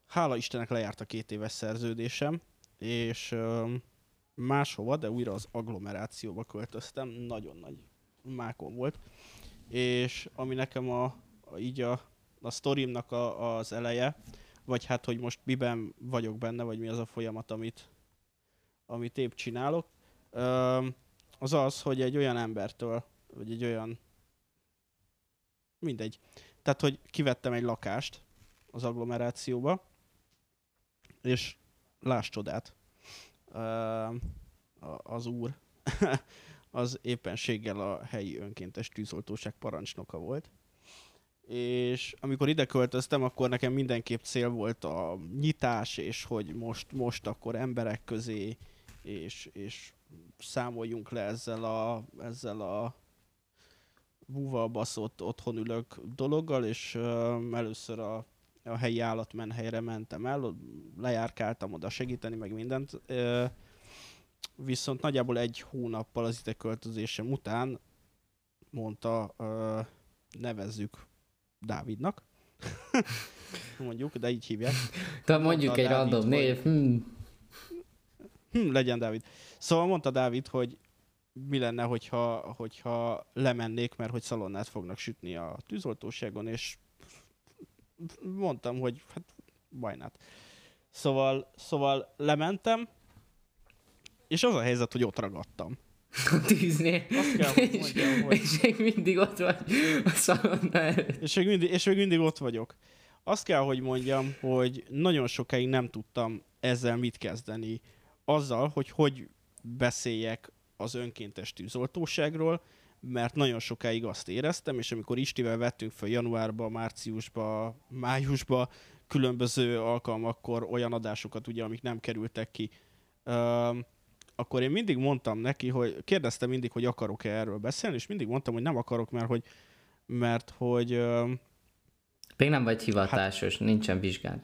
hála Istennek lejárt a két éves szerződésem, és máshova, de újra az agglomerációba költöztem, nagyon nagy mákon volt, és ami nekem a, a így a, a sztorimnak a, az eleje, vagy hát, hogy most miben vagyok benne, vagy mi az a folyamat, amit, amit épp csinálok, az az, hogy egy olyan embertől, vagy egy olyan, mindegy, tehát, hogy kivettem egy lakást az agglomerációba, és láss csodát, az úr. Az éppenséggel a helyi önkéntes tűzoltóság parancsnoka volt. És amikor ide költöztem, akkor nekem mindenképp cél volt a nyitás, és hogy most, most akkor emberek közé, és, és számoljunk le ezzel a, ezzel a búval baszott otthon ülök dologgal, és uh, először a, a helyi állatmenhelyre mentem el, lejárkáltam oda segíteni, meg mindent. Uh, viszont nagyjából egy hónappal az ide költözésem után mondta, uh, nevezzük Dávidnak, mondjuk, de így hívják. Tehát mondjuk egy Dávid, random név. Hmm. Hm, legyen Dávid. Szóval mondta Dávid, hogy mi lenne, hogyha, hogyha lemennék, mert hogy szalonnát fognak sütni a tűzoltóságon, és mondtam, hogy hát bajnát. Szóval, szóval lementem, és az a helyzet, hogy ott ragadtam. A tűznél. Azt kell, hogy mondjam, hogy... És még mindig ott vagy a szalonna előtt. És még, mindig, és még mindig ott vagyok. Azt kell, hogy mondjam, hogy nagyon sokáig nem tudtam ezzel mit kezdeni. Azzal, hogy hogy beszéljek az önkéntes tűzoltóságról, mert nagyon sokáig azt éreztem, és amikor Istivel vettünk fel januárba, márciusba, májusba különböző alkalmakkor olyan adásokat, ugye, amik nem kerültek ki, akkor én mindig mondtam neki, hogy kérdeztem mindig, hogy akarok-e erről beszélni, és mindig mondtam, hogy nem akarok, mert hogy, mert hogy még nem vagy hivatásos, hát, nincsen vizsgád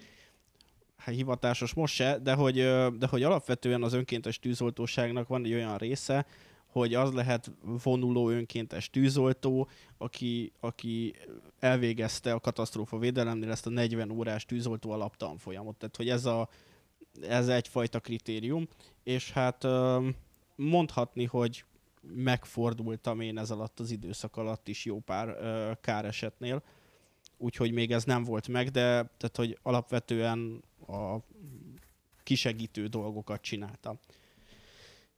hát hivatásos most se, de hogy, de hogy alapvetően az önkéntes tűzoltóságnak van egy olyan része, hogy az lehet vonuló önkéntes tűzoltó, aki, aki elvégezte a katasztrófa védelemnél ezt a 40 órás tűzoltó alaptanfolyamot. Tehát, hogy ez, a, ez egyfajta kritérium, és hát mondhatni, hogy megfordultam én ez alatt az időszak alatt is jó pár káresetnél, úgyhogy még ez nem volt meg, de tehát, hogy alapvetően a kisegítő dolgokat csináltam.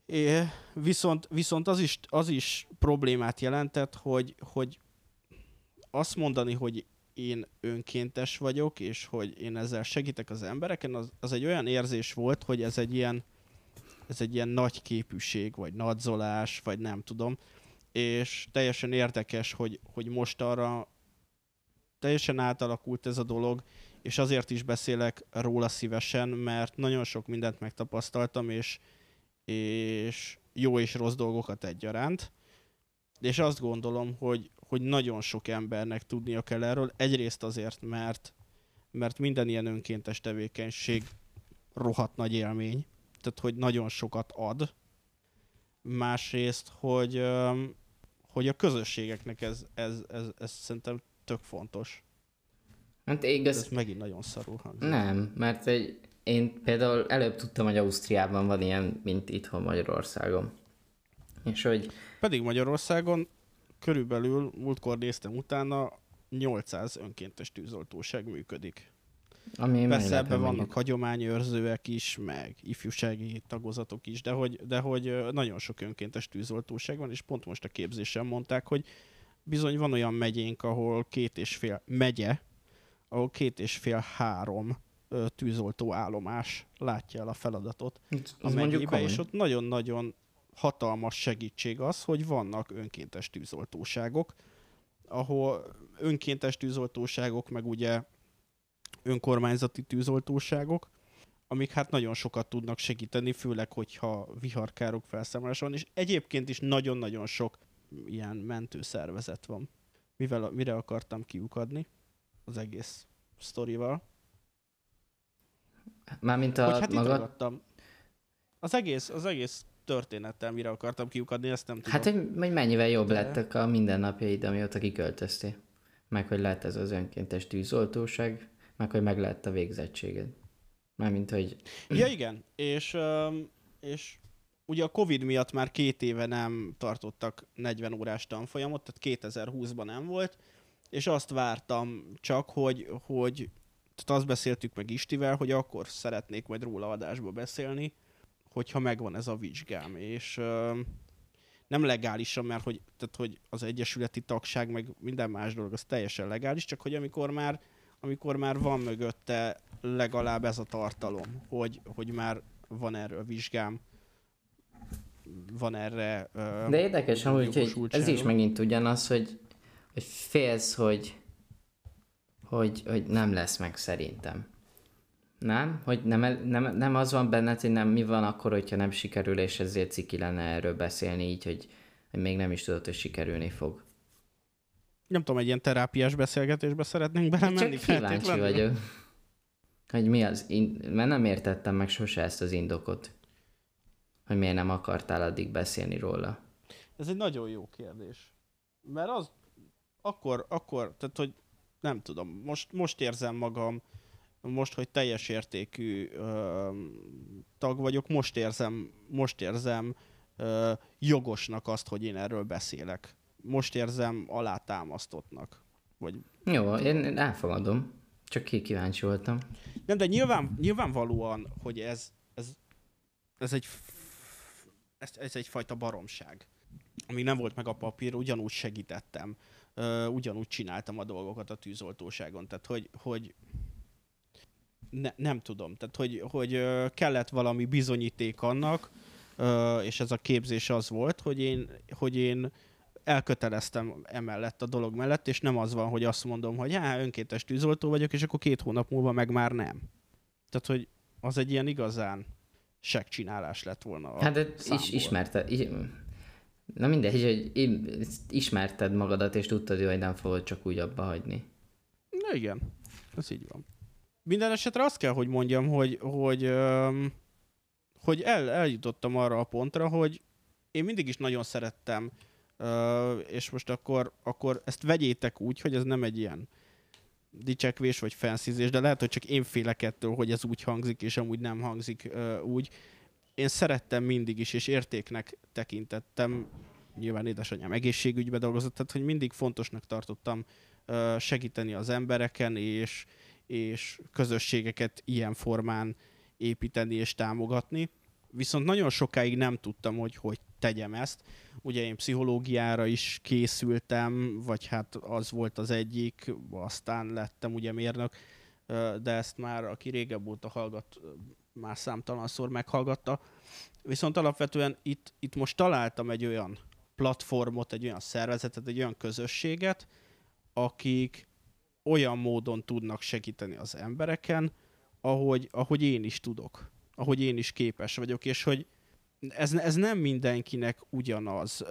É, viszont, viszont az, is, az is problémát jelentett, hogy, hogy azt mondani, hogy én önkéntes vagyok, és hogy én ezzel segítek az embereken, az, az egy olyan érzés volt, hogy ez egy ilyen, ez egy ilyen nagy képűség, vagy nadzolás, vagy nem tudom. És teljesen érdekes, hogy, hogy most arra teljesen átalakult ez a dolog, és azért is beszélek róla szívesen, mert nagyon sok mindent megtapasztaltam, és, és jó és rossz dolgokat egyaránt. És azt gondolom, hogy, hogy nagyon sok embernek tudnia kell erről. Egyrészt azért, mert, mert minden ilyen önkéntes tevékenység rohadt nagy élmény. Tehát, hogy nagyon sokat ad. Másrészt, hogy, hogy a közösségeknek ez, ez, ez, ez szerintem tök fontos. Hát igaz... Ez megint nagyon szarul hangzik. Nem, mert egy, én például előbb tudtam, hogy Ausztriában van ilyen, mint itthon Magyarországon. És hogy... Pedig Magyarországon körülbelül, múltkor néztem utána, 800 önkéntes tűzoltóság működik. Ami Persze ebben vannak mondjuk. hagyományőrzőek is, meg ifjúsági tagozatok is, de hogy, de hogy nagyon sok önkéntes tűzoltóság van, és pont most a képzésen mondták, hogy bizony van olyan megyénk, ahol két és fél megye, ahol két és fél három tűzoltó állomás látja el a feladatot a Az mondjuk megyébe, és ott nagyon-nagyon hatalmas segítség az, hogy vannak önkéntes tűzoltóságok, ahol önkéntes tűzoltóságok, meg ugye önkormányzati tűzoltóságok, amik hát nagyon sokat tudnak segíteni, főleg, hogyha viharkárok felszámolása van, és egyébként is nagyon-nagyon sok ilyen mentőszervezet van. Mivel, mire akartam kiukadni az egész sztorival? Mármint Hogy a hát itt maga... Az egész, az egész történettel mire akartam kiukadni, ezt nem tudom. Hát, hogy, hogy mennyivel jobb De- lettek a mindennapjaid, amióta kiköltöztél. Meg, hogy lett ez az önkéntes tűzoltóság, meg, hogy meg lett a végzettséged. Mármint, hogy Ja igen, és, és ugye a Covid miatt már két éve nem tartottak 40 órás tanfolyamot, tehát 2020-ban nem volt, és azt vártam csak, hogy, hogy tehát azt beszéltük meg Istivel, hogy akkor szeretnék majd róla adásba beszélni, hogyha megvan ez a vizsgám, és nem legálisan, mert hogy, tehát, hogy az egyesületi tagság, meg minden más dolog, az teljesen legális, csak hogy amikor már, amikor már van mögötte legalább ez a tartalom, hogy, hogy már van erről vizsgám, van erre ö, De érdekes amúgy, hogy ez is megint ugyanaz, hogy, hogy félsz, hogy, hogy, hogy nem lesz meg szerintem. Nem? Hogy nem, nem, nem az van benned, hogy nem mi van akkor, hogyha nem sikerül, és ezért ciki lenne erről beszélni így, hogy, még nem is tudod, hogy sikerülni fog. Nem tudom, egy ilyen terápiás beszélgetésbe szeretnénk Csak belemenni. kíváncsi feltétlenül? vagyok. Hogy mi az, in- mert nem értettem meg sose ezt az indokot. Hogy miért nem akartál addig beszélni róla. Ez egy nagyon jó kérdés. Mert az akkor, akkor, tehát hogy nem tudom, most, most érzem magam, most, hogy teljes értékű ö, tag vagyok, most érzem, most érzem ö, jogosnak azt, hogy én erről beszélek. Most érzem alátámasztottnak. Vagy Jó, én elfogadom. Csak ki kíváncsi voltam. Nem, de nyilván, nyilvánvalóan, hogy ez, ez, ez egy ez, ez egyfajta baromság. Amíg nem volt meg a papír, ugyanúgy segítettem. Ugyanúgy csináltam a dolgokat a tűzoltóságon. Tehát, hogy, hogy ne, nem tudom. Tehát, hogy, hogy kellett valami bizonyíték annak, és ez a képzés az volt, hogy én, hogy én elköteleztem emellett a dolog mellett, és nem az van, hogy azt mondom, hogy hát önkéntes tűzoltó vagyok, és akkor két hónap múlva meg már nem. Tehát, hogy az egy ilyen igazán segcsinálás lett volna a Hát de is, ismerted. Is, na mindegy, hogy ismerted magadat, és tudtad, hogy nem fogod csak úgy abba hagyni. Na igen, ez így van. Minden esetre azt kell, hogy mondjam, hogy, hogy, hogy el, eljutottam arra a pontra, hogy én mindig is nagyon szerettem, és most akkor, akkor ezt vegyétek úgy, hogy ez nem egy ilyen dicsekvés vagy fenszízés, de lehet, hogy csak én félek ettől, hogy ez úgy hangzik, és amúgy nem hangzik úgy. Én szerettem mindig is, és értéknek tekintettem, nyilván édesanyám egészségügybe dolgozott, tehát hogy mindig fontosnak tartottam segíteni az embereken, és, és közösségeket ilyen formán építeni és támogatni. Viszont nagyon sokáig nem tudtam, hogy hogy tegyem ezt. Ugye én pszichológiára is készültem, vagy hát az volt az egyik, aztán lettem ugye mérnök, de ezt már aki régebb óta hallgat, már számtalanszor meghallgatta. Viszont alapvetően itt, itt most találtam egy olyan platformot, egy olyan szervezetet, egy olyan közösséget, akik olyan módon tudnak segíteni az embereken, ahogy, ahogy én is tudok, ahogy én is képes vagyok, és hogy ez, ez nem mindenkinek ugyanaz.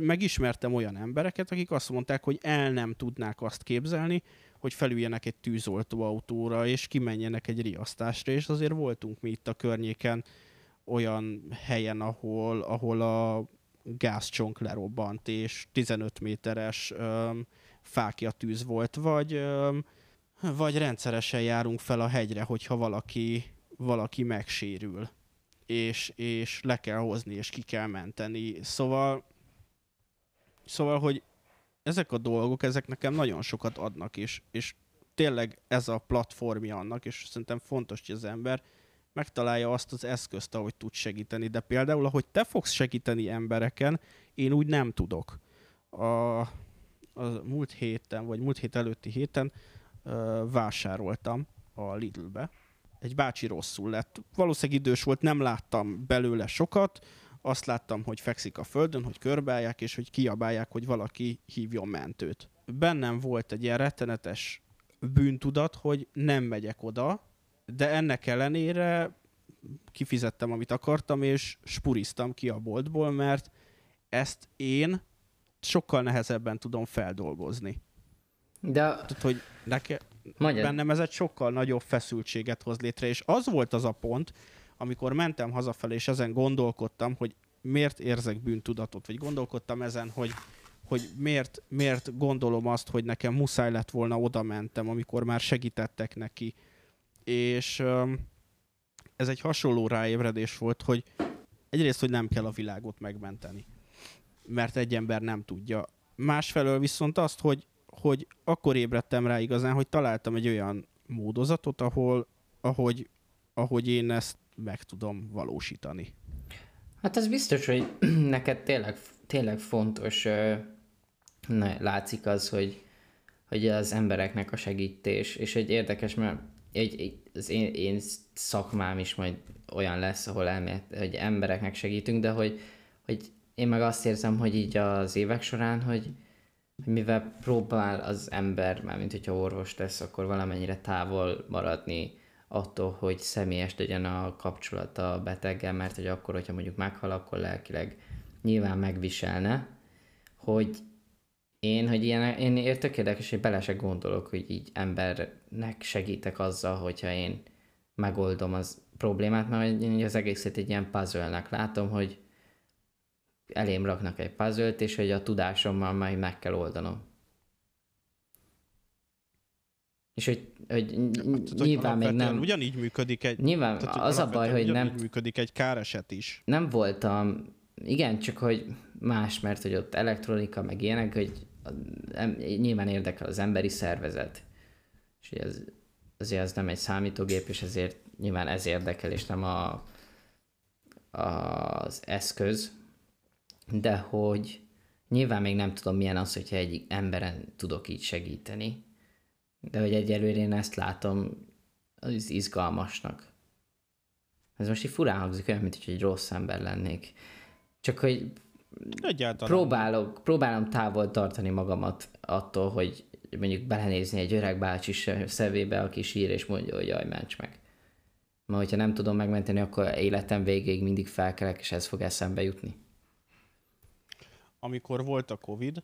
Megismertem olyan embereket, akik azt mondták, hogy el nem tudnák azt képzelni, hogy felüljenek egy tűzoltóautóra, és kimenjenek egy riasztásra, és azért voltunk mi itt a környéken olyan helyen, ahol, ahol a gázcsonk lerobbant, és 15 méteres öm, fákja tűz volt, vagy, vagy rendszeresen járunk fel a hegyre, hogyha valaki, valaki megsérül, és, és le kell hozni, és ki kell menteni. Szóval, szóval, hogy ezek a dolgok, ezek nekem nagyon sokat adnak, és, és tényleg ez a platformja annak, és szerintem fontos, hogy az ember megtalálja azt az eszközt, ahogy tud segíteni. De például, ahogy te fogsz segíteni embereken, én úgy nem tudok. A, a múlt héten, vagy múlt hét előtti héten ö, vásároltam a Lidlbe. Egy bácsi rosszul lett. Valószínűleg idős volt, nem láttam belőle sokat, azt láttam, hogy fekszik a földön, hogy körbeállják, és hogy kiabálják, hogy valaki hívjon mentőt. Bennem volt egy ilyen rettenetes bűntudat, hogy nem megyek oda, de ennek ellenére kifizettem, amit akartam, és spuriztam ki a boltból, mert ezt én sokkal nehezebben tudom feldolgozni. De Tehát, hogy neke, Magyar. bennem ez egy sokkal nagyobb feszültséget hoz létre, és az volt az a pont, amikor mentem hazafelé, és ezen gondolkodtam, hogy miért érzek bűntudatot, vagy gondolkodtam ezen, hogy, hogy miért, miért gondolom azt, hogy nekem muszáj lett volna oda mentem, amikor már segítettek neki. És ez egy hasonló ráébredés volt, hogy egyrészt, hogy nem kell a világot megmenteni, mert egy ember nem tudja. Másfelől viszont azt, hogy, hogy akkor ébredtem rá igazán, hogy találtam egy olyan módozatot, ahol, ahogy, ahogy én ezt meg tudom valósítani. Hát ez biztos, hogy neked tényleg, tényleg fontos, na, látszik az, hogy, hogy az embereknek a segítés, és egy érdekes, mert egy, egy, az én, én szakmám is majd olyan lesz, ahol elmélet, hogy embereknek segítünk, de hogy, hogy én meg azt érzem, hogy így az évek során, hogy, hogy mivel próbál az ember, mármint hogyha orvos tesz, akkor valamennyire távol maradni attól, hogy személyes legyen a kapcsolata a beteggel, mert hogy akkor, hogyha mondjuk meghal, akkor lelkileg nyilván megviselne, hogy én, hogy ilyen, én értek érdekes, hogy bele se gondolok, hogy így embernek segítek azzal, hogyha én megoldom az problémát, mert én az egészet egy ilyen puzzle-nek látom, hogy elém raknak egy puzzle és hogy a tudásommal majd meg kell oldanom. És hogy, hogy hogy nyilván még alapvetően nem... Ugyanígy működik egy, Nyilván tehát, az a baj, hogy nem, működik egy káreset is. nem voltam, igen, csak hogy más, mert hogy ott elektronika, meg ilyenek, hogy a- nyilván érdekel az emberi szervezet. És hogy ez, azért az nem egy számítógép, és ezért nyilván ez érdekel, és nem a, az eszköz. De hogy nyilván még nem tudom milyen az, hogyha egy emberen tudok így segíteni. De hogy egyelőre én ezt látom az izgalmasnak. Ez most így furán hangzik, olyan, mint hogy egy rossz ember lennék. Csak hogy Egyáltalán. próbálok, próbálom távol tartani magamat attól, hogy mondjuk belenézni egy öreg bácsi szemébe, aki sír és mondja, hogy jaj, ments meg. Mert hogyha nem tudom megmenteni, akkor életem végéig mindig felkelek, és ez fog eszembe jutni. Amikor volt a Covid,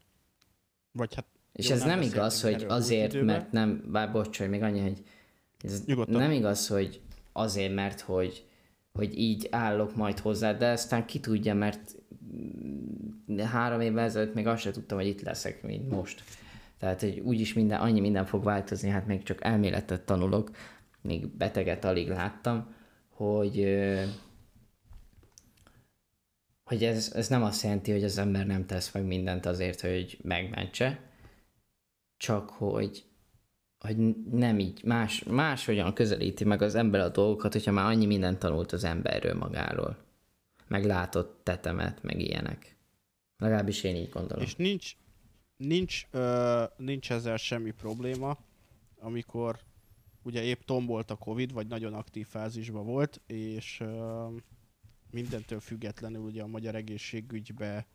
vagy hát És Jó, ez nem nem igaz, hogy azért, időben. mert nem, bár bocs, hogy még annyi, hogy ez Nyugodtan. nem igaz, hogy azért, mert hogy, hogy így állok majd hozzá, de aztán ki tudja, mert három évvel ezelőtt még azt sem tudtam, hogy itt leszek, mint most. Tehát, hogy úgyis minden, annyi minden fog változni, hát még csak elméletet tanulok, még beteget alig láttam, hogy, hogy ez, ez nem azt jelenti, hogy az ember nem tesz meg mindent azért, hogy megmentse, csak hogy, hogy nem így, más, máshogyan közelíti meg az ember a dolgokat, hogyha már annyi mindent tanult az emberről magáról. Meg látott tetemet, meg ilyenek. Legalábbis én így gondolom. És nincs, nincs, ö, nincs ezzel semmi probléma, amikor ugye épp tombolt a Covid, vagy nagyon aktív fázisban volt, és ö, mindentől függetlenül ugye a magyar egészségügybe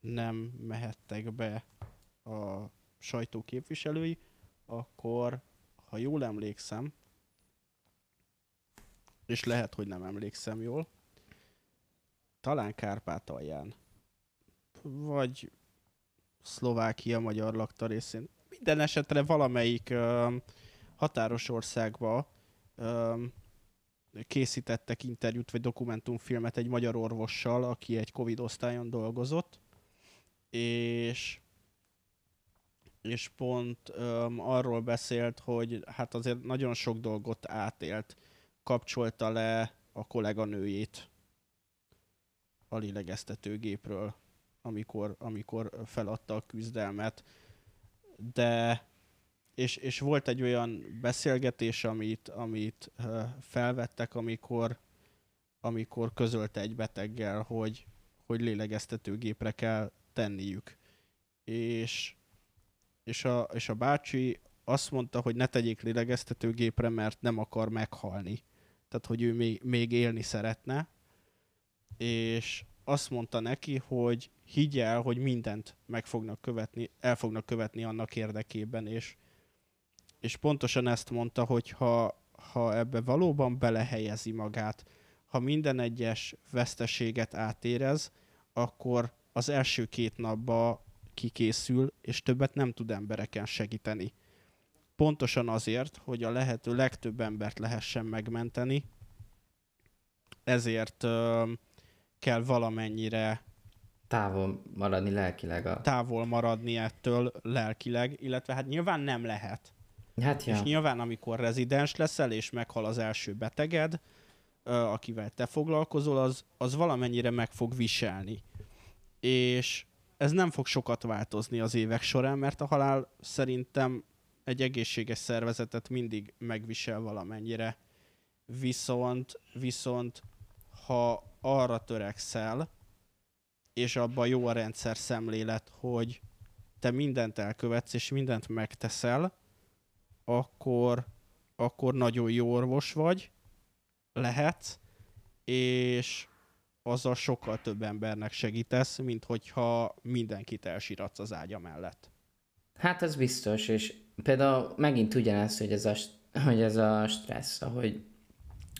nem mehettek be a sajtó képviselői, akkor, ha jól emlékszem, és lehet, hogy nem emlékszem jól, talán Kárpátalján, vagy Szlovákia magyar lakta részén. Minden esetre valamelyik ö, határos országba ö, készítettek interjút vagy dokumentumfilmet egy magyar orvossal, aki egy Covid osztályon dolgozott, és és pont öm, arról beszélt, hogy hát azért nagyon sok dolgot átélt. Kapcsolta le a kolléganőjét a lélegeztetőgépről, amikor, amikor feladta a küzdelmet. De és, és volt egy olyan beszélgetés, amit, amit felvettek, amikor, amikor közölte egy beteggel, hogy, hogy lélegeztetőgépre kell tenniük. És, és, a, és a bácsi azt mondta, hogy ne tegyék lélegeztetőgépre, mert nem akar meghalni. Tehát, hogy ő még, még élni szeretne. És azt mondta neki, hogy higgy el, hogy mindent meg fognak követni, el fognak követni annak érdekében, és, és pontosan ezt mondta, hogy ha, ha ebbe valóban belehelyezi magát, ha minden egyes veszteséget átérez, akkor az első két napban kikészül, és többet nem tud embereken segíteni. Pontosan azért, hogy a lehető legtöbb embert lehessen megmenteni, ezért ö, kell valamennyire Távol maradni lelkileg a... távol maradni ettől lelkileg, illetve hát nyilván nem lehet. Hát ja. És nyilván, amikor rezidens leszel, és meghal az első beteged, akivel te foglalkozol, az, az valamennyire meg fog viselni. És ez nem fog sokat változni az évek során, mert a halál szerintem egy egészséges szervezetet mindig megvisel valamennyire. Viszont, viszont ha arra törekszel, és abban jó a rendszer szemlélet, hogy te mindent elkövetsz, és mindent megteszel, akkor, akkor nagyon jó orvos vagy, lehetsz, és azzal sokkal több embernek segítesz, mint hogyha mindenkit elsiratsz az ágya mellett. Hát ez biztos, és például megint ugyanez, hogy ez a, hogy ez a stressz, ahogy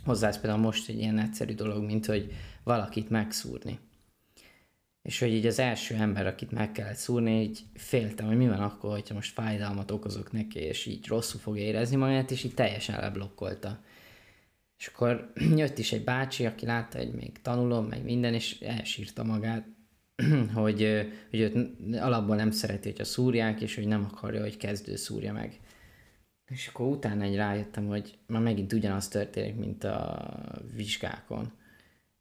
hozzász például most egy ilyen egyszerű dolog, mint hogy valakit megszúrni. És hogy így az első ember, akit meg kellett szúrni, így féltem, hogy mi van akkor, hogyha most fájdalmat okozok neki, és így rosszul fog érezni magát, és így teljesen leblokkolta. És akkor jött is egy bácsi, aki látta, hogy még tanulom, meg minden, és elsírta magát, hogy, hogy őt alapból nem szereti, hogyha szúrják, és hogy nem akarja, hogy kezdő szúrja meg. És akkor utána egy rájöttem, hogy már megint ugyanaz történik, mint a vizsgákon.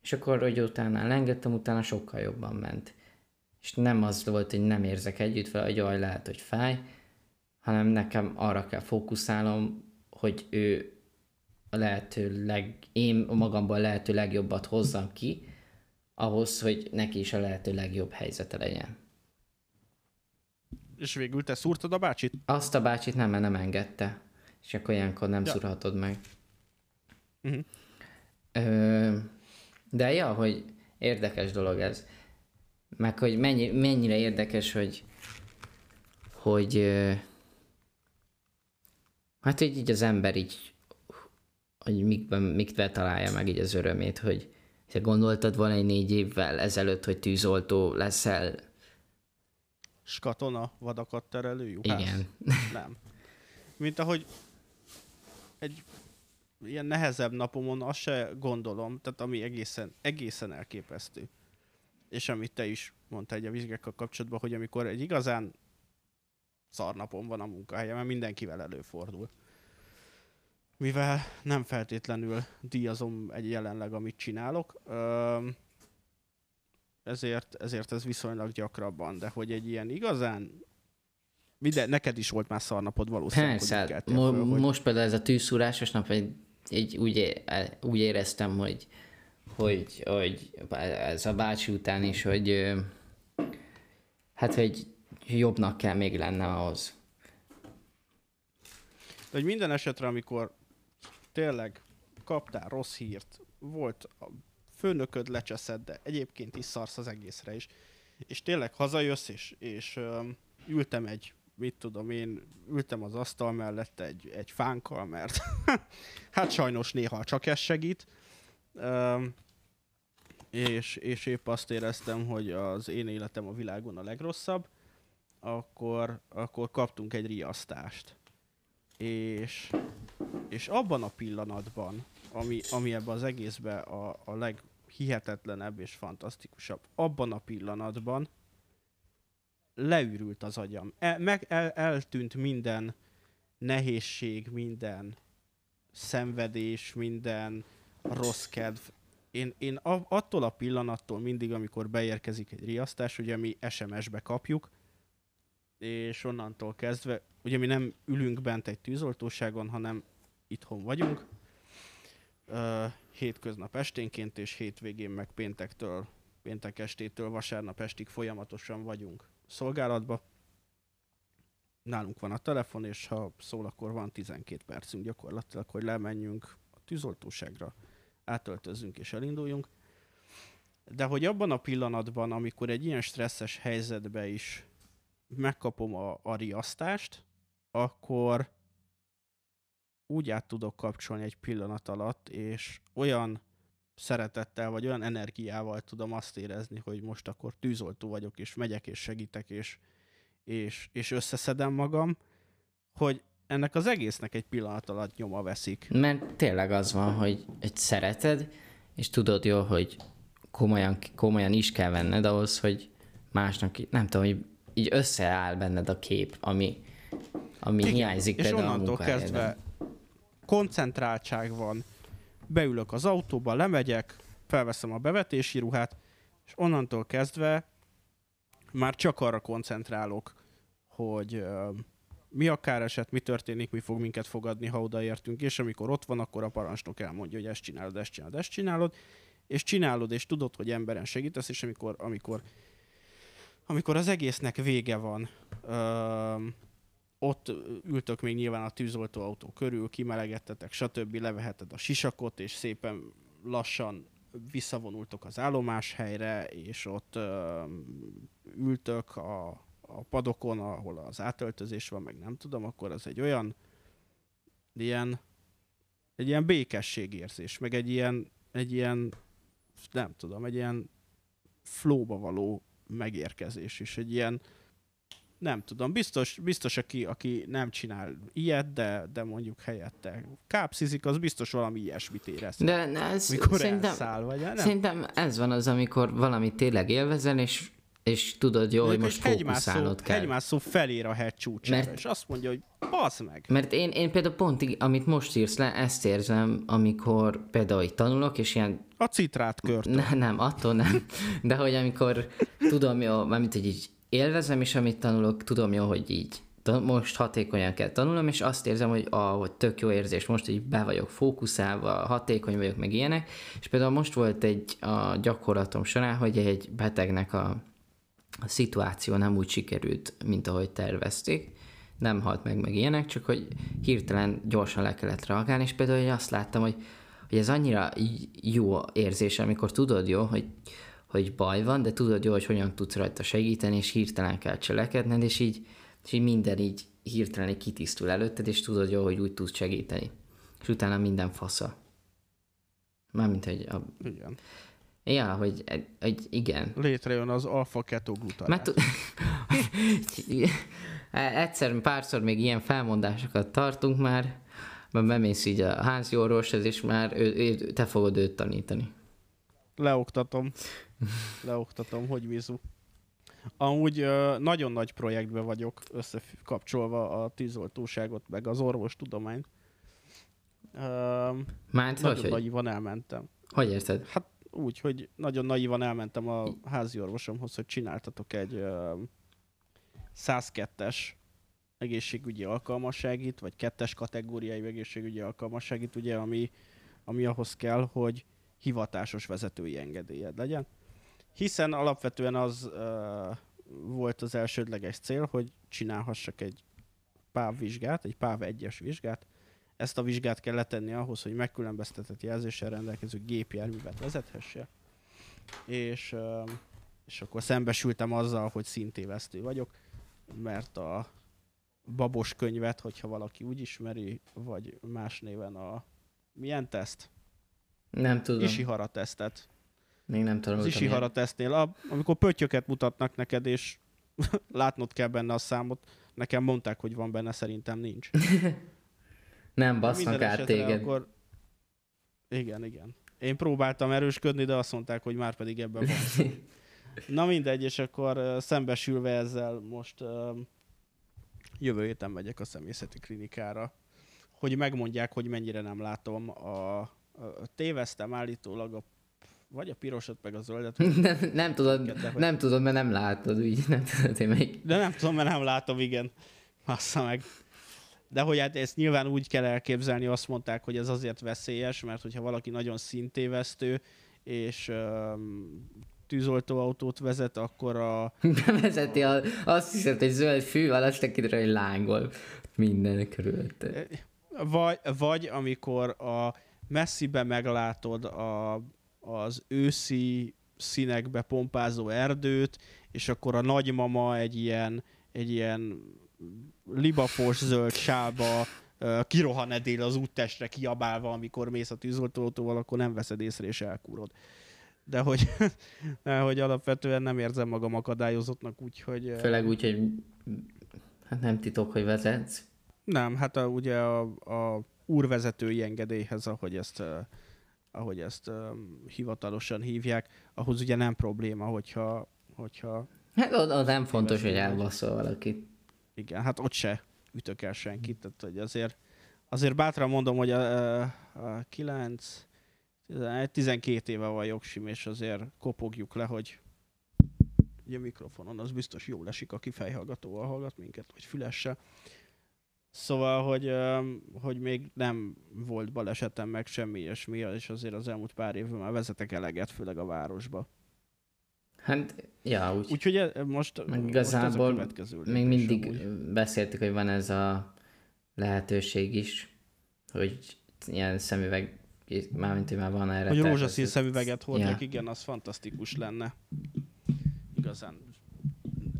És akkor, hogy utána lengettem, utána sokkal jobban ment. És nem az volt, hogy nem érzek együtt vele, hogy jaj, lehet, hogy fáj, hanem nekem arra kell fókuszálnom, hogy ő a lehető leg, én magamban a lehető legjobbat hozzam ki, ahhoz, hogy neki is a lehető legjobb helyzete legyen. És végül te szúrtad a bácsit? Azt a bácsit nem, mert nem engedte. És akkor ilyenkor nem Ja. szurhatod meg. Mhm. Ö, de ja, hogy érdekes dolog ez. Meg hogy mennyi, mennyire érdekes, hogy hogy hát hogy így az ember így hogy mikben, mikben találja meg így az örömét, hogy te gondoltad volna egy négy évvel ezelőtt, hogy tűzoltó leszel? S katona, vadakat terelő juhász? Igen. Nem. Mint ahogy egy ilyen nehezebb napomon azt se gondolom, tehát ami egészen, egészen elképesztő. És amit te is mondtál egy a vizsgákkal kapcsolatban, hogy amikor egy igazán szarnapom van a munkahelyemen, mindenkivel előfordul. Mivel nem feltétlenül díjazom egy jelenleg, amit csinálok, ezért, ezért ez viszonylag gyakrabban, de hogy egy ilyen igazán minden, neked is volt már szarnapod valószínűleg, Persze, hogy hát mo- föl, hogy most például ez a tűzszúrásos nap, egy, egy úgy, úgy éreztem, hogy, hogy, hogy ez a bácsi után is, hogy hát, hogy jobbnak kell még lenne ahhoz. De hogy minden esetre, amikor tényleg kaptál rossz hírt, volt a főnököd lecseszed, de egyébként is szarsz az egészre is, és tényleg hazajössz, és, és um, ültem egy, mit tudom én, ültem az asztal mellett egy, egy fánkkal, mert hát sajnos néha csak ez segít, um, és, és épp azt éreztem, hogy az én életem a világon a legrosszabb, akkor, akkor kaptunk egy riasztást. És, és abban a pillanatban, ami, ami ebben az egészben a, a leghihetetlenebb és fantasztikusabb, abban a pillanatban leürült az agyam. El, meg el, eltűnt minden nehézség, minden szenvedés, minden rossz kedv. Én, én attól a pillanattól mindig, amikor beérkezik egy riasztás, ugye mi SMS-be kapjuk, és onnantól kezdve, ugye mi nem ülünk bent egy tűzoltóságon, hanem itthon vagyunk, hétköznap esténként, és hétvégén meg péntektől, péntek estétől vasárnap estig folyamatosan vagyunk szolgálatba. Nálunk van a telefon, és ha szól, akkor van 12 percünk gyakorlatilag, hogy lemenjünk a tűzoltóságra, átöltözzünk és elinduljunk. De hogy abban a pillanatban, amikor egy ilyen stresszes helyzetbe is megkapom a, a riasztást, akkor úgy át tudok kapcsolni egy pillanat alatt, és olyan szeretettel, vagy olyan energiával tudom azt érezni, hogy most akkor tűzoltó vagyok, és megyek, és segítek, és, és, és összeszedem magam, hogy ennek az egésznek egy pillanat alatt nyoma veszik. Mert tényleg az van, hogy egy szereted, és tudod jó, hogy komolyan, komolyan is kell venned ahhoz, hogy másnak, nem tudom, hogy így összeáll benned a kép, ami, ami Igen, hiányzik és onnantól kezdve koncentráltság van, beülök az autóba, lemegyek, felveszem a bevetési ruhát, és onnantól kezdve már csak arra koncentrálok, hogy mi a káreset, mi történik, mi fog minket fogadni, ha odaértünk, és amikor ott van, akkor a parancsnok elmondja, hogy ezt csinálod, ezt csinálod, ezt csinálod, és csinálod, és tudod, hogy emberen segítesz, és amikor, amikor, amikor az egésznek vége van, uh, ott ültök még nyilván a tűzoltóautó körül, kimelegettetek, stb. leveheted a sisakot, és szépen lassan visszavonultok az állomáshelyre, és ott uh, ültök a, a padokon, ahol az átöltözés van, meg nem tudom, akkor az egy olyan ilyen egy ilyen békességérzés, meg egy ilyen, egy ilyen nem tudom, egy ilyen flóba való megérkezés, és egy ilyen nem tudom, biztos, biztos aki, aki nem csinál ilyet, de, de mondjuk helyette kápszizik, az biztos valami ilyesmit érez. De ez mikor szerintem, elszáll, vagy nem? Szerintem ez van az, amikor valamit tényleg élvezel, és és tudod jó, hogy most fókuszálnod kell. Hegymászó felér a hegy csúcsára, mert, és azt mondja, hogy basz meg. Mert én, én például pont, amit most írsz le, ezt érzem, amikor például hogy tanulok, és ilyen... A citrát kört. Ne, nem, attól nem. De hogy amikor tudom jó, mármint, hogy így élvezem, és amit tanulok, tudom jó, hogy így most hatékonyan kell tanulnom, és azt érzem, hogy, ah, hogy tök jó érzés, most így be vagyok fókuszálva, hatékony vagyok, meg ilyenek, és például most volt egy a gyakorlatom során, hogy egy betegnek a, a szituáció nem úgy sikerült, mint ahogy tervezték, nem halt meg, meg ilyenek, csak hogy hirtelen gyorsan le kellett reagálni, és például hogy azt láttam, hogy, hogy ez annyira jó érzés, amikor tudod jó, hogy hogy baj van, de tudod jó, hogy hogyan tudsz rajta segíteni, és hirtelen kell cselekedned, és így, és így minden így hirtelen így kitisztul előtted, és tudod jó, hogy úgy tudsz segíteni. És utána minden fasza. Mármint, hogy a... Igen. Ja, hogy, hogy igen. Létrejön az alfa ketoglutarát. Mert egyszer, párszor még ilyen felmondásokat tartunk már, mert bemész így a házi orvoshoz, és már ő, ő, te fogod őt tanítani. Leoktatom. Leoktatom, hogy vízú. Amúgy nagyon nagy projektben vagyok összekapcsolva a tűzoltóságot, meg az orvostudományt. Mánt, nagyon hogy, naivan elmentem. Hogy érted? Hát úgy, hogy nagyon naivan elmentem a házi orvosomhoz, hogy csináltatok egy 102-es egészségügyi alkalmasságit, vagy kettes kategóriai egészségügyi alkalmasságit, ugye, ami, ami ahhoz kell, hogy hivatásos vezetői engedélyed legyen. Hiszen alapvetően az uh, volt az elsődleges cél, hogy csinálhassak egy PÁV vizsgát, egy PÁV 1-es vizsgát. Ezt a vizsgát kell letenni ahhoz, hogy megkülönböztetett jelzéssel rendelkező gépjárművet vezethesse. És, uh, és akkor szembesültem azzal, hogy szintévesztő vagyok, mert a babos könyvet, hogyha valaki úgy ismeri, vagy más néven a milyen teszt? Nem tudom. Ishihara tesztet. Még nem tudom. Az Ishihara tesztnél, amikor pöttyöket mutatnak neked, és látnod kell benne a számot, nekem mondták, hogy van benne, szerintem nincs. nem basznak át téged. Akkor... Igen, igen. Én próbáltam erősködni, de azt mondták, hogy már pedig ebben van. Na mindegy, és akkor szembesülve ezzel most jövő héten megyek a személyzeti klinikára, hogy megmondják, hogy mennyire nem látom a téveztem állítólag a vagy a pirosat, meg a zöldet. Nem, nem tudod, de hogy- nem tudod, mert nem látod, úgy nem tudod, én meg... De nem tudom, mert nem látom, igen. Bassza meg. De hogy hát ezt nyilván úgy kell elképzelni, azt mondták, hogy ez azért veszélyes, mert hogyha valaki nagyon szintévesztő, és um, tűzoltóautót vezet, akkor a, Bevezeti, a, azt hiszed, hogy zöld fű, alatt kiderül, hogy lángol minden körülötte. vagy, vagy amikor a messzibe meglátod a, az őszi színekbe pompázó erdőt, és akkor a nagymama egy ilyen, egy ilyen libafos zöld sába kirohan edél az úttestre kiabálva, amikor mész a tűzoltóautóval, akkor nem veszed észre és elkúrod. De hogy, de hogy alapvetően nem érzem magam akadályozottnak, úgyhogy... Főleg úgy, hogy hát nem titok, hogy vezetsz. Nem, hát a, ugye a, a úrvezetői engedélyhez, ahogy ezt, ahogy ezt hivatalosan hívják, ahhoz ugye nem probléma, hogyha, hogyha Hát oda nem fontos, hogy elbaszol valakit. igen, hát ott se ütök el senkit, tehát hogy azért, azért bátran mondom, hogy a, a 9, 11, 12 éve van jogsim, és azért kopogjuk le, hogy ugye mikrofonon az biztos jól esik, aki fejhallgatóval hallgat minket, vagy fülessel. Szóval, hogy, hogy még nem volt balesetem, meg semmi ilyesmi, és azért az elmúlt pár évben már vezetek eleget, főleg a városba. Hát, ja, úgy. Úgyhogy e- most, Meg most ez a igazából Még mindig amúgy. beszéltük, hogy van ez a lehetőség is, hogy ilyen szemüveg, mármint, hogy már van erre. Hogy rózsaszín szemüveget hordjak, Ja. igen, az fantasztikus lenne. Igazán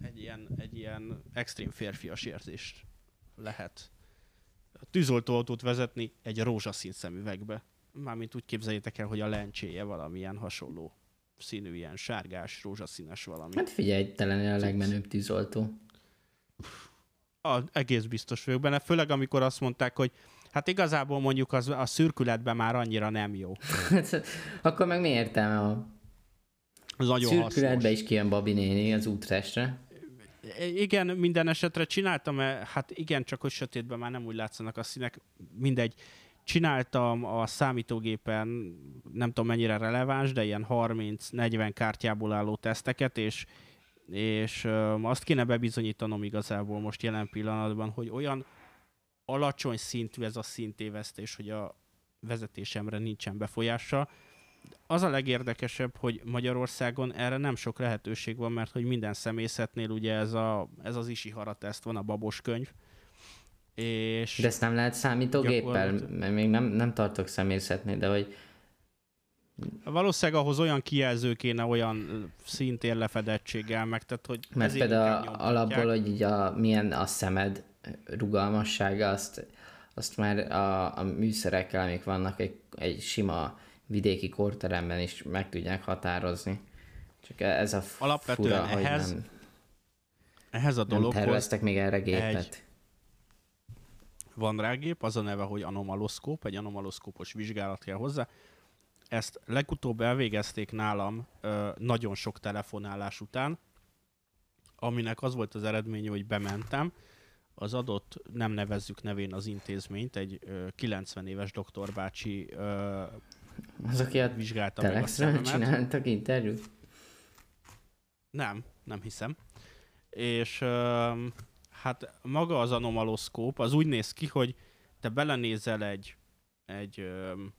egy ilyen, egy ilyen extrém férfias érzést lehet. Tűzoltóautót vezetni egy rózsaszín szemüvegbe. Mármint úgy képzeljétek el, hogy a lencséje valamilyen hasonló színű, ilyen sárgás, rózsaszínes valami. Hát figyelj, telen a legmenőbb tűzoltó. A, egész biztos vagyok benne, főleg amikor azt mondták, hogy hát igazából mondjuk az, a szürkületben már annyira nem jó. Akkor meg mi értelme a Az nagyon hasznos. szürkületbe is kijön Babi néni az úttestre? Igen, minden esetre csináltam, eh, hát igen, csak hogy sötétben már nem úgy látszanak a színek, mindegy. Csináltam a számítógépen, nem tudom mennyire releváns, de ilyen 30-40 kártyából álló teszteket, és, és azt kéne bebizonyítanom igazából most jelen pillanatban, hogy olyan alacsony szintű ez a szintévesztés, hogy a vezetésemre nincsen befolyása. Az a legérdekesebb, hogy Magyarországon erre nem sok lehetőség van, mert hogy minden személyzetnél ugye ez, a, ez az Isihara teszt van, a babos könyv. És De ezt nem lehet számítógéppel? Mert még nem, nem tartok szemészetnél, de hogy valószínűleg ahhoz olyan kijelző kéne, olyan szintén lefedettséggel meg, tehát hogy Mert például alapból, hogy így a, milyen a szemed rugalmassága, azt, azt már a, a műszerekkel, amik vannak egy, egy sima vidéki kórteremben is meg tudják határozni. Csak ez a Alapvetően fura, ehhez hogy nem, Ehhez a nem dologhoz terveztek még erre gépet. van rá gép, az a neve, hogy anomaloszkóp, egy anomaloszkópos vizsgálat kell hozzá. Ezt legutóbb elvégezték nálam nagyon sok telefonálás után, aminek az volt az eredménye, hogy bementem, az adott, nem nevezzük nevén az intézményt, egy ö, 90 éves doktorbácsi ö, Az, aki a vizsgálta meg a Telexről szememet. csináltak interjút? Nem, nem hiszem. És öm, hát maga az anomaloszkóp, az úgy néz ki, hogy te belenézel egy, egy öm,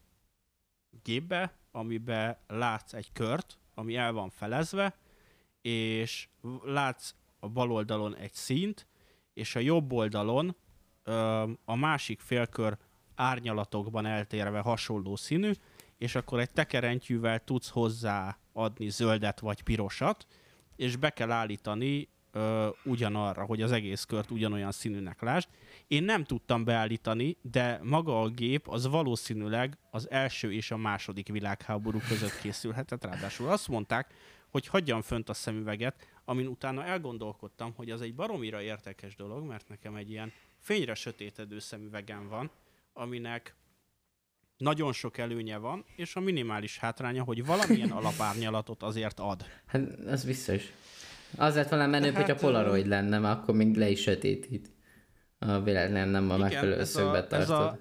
gépbe, amiben látsz egy kört, ami el van felezve, és látsz a bal oldalon egy színt, és a jobb oldalon öm, a másik félkör árnyalatokban eltérve hasonló színű, és akkor egy tekerentyűvel tudsz hozzá adni zöldet vagy pirosat, és be kell állítani ö, ugyanarra, hogy az egész kört ugyanolyan színűnek lásd. Én nem tudtam beállítani, de maga a gép az valószínűleg az első és a második világháború között készülhetett. Ráadásul azt mondták, hogy hagyjam fönt a szemüveget, amin utána elgondolkodtam, hogy az egy baromira értekes dolog, mert nekem egy ilyen fényre sötétedő szemüvegem van, aminek nagyon sok előnye van, és a minimális hátránya, hogy valamilyen alapárnyalatot azért ad. Hát, az biztos. Az lett volna menőbb, Hát, hogyha Polaroid lenne, mert akkor még le is sötétít. A véletlen nem a megfelelő ez a- összögbe ez a- tartod.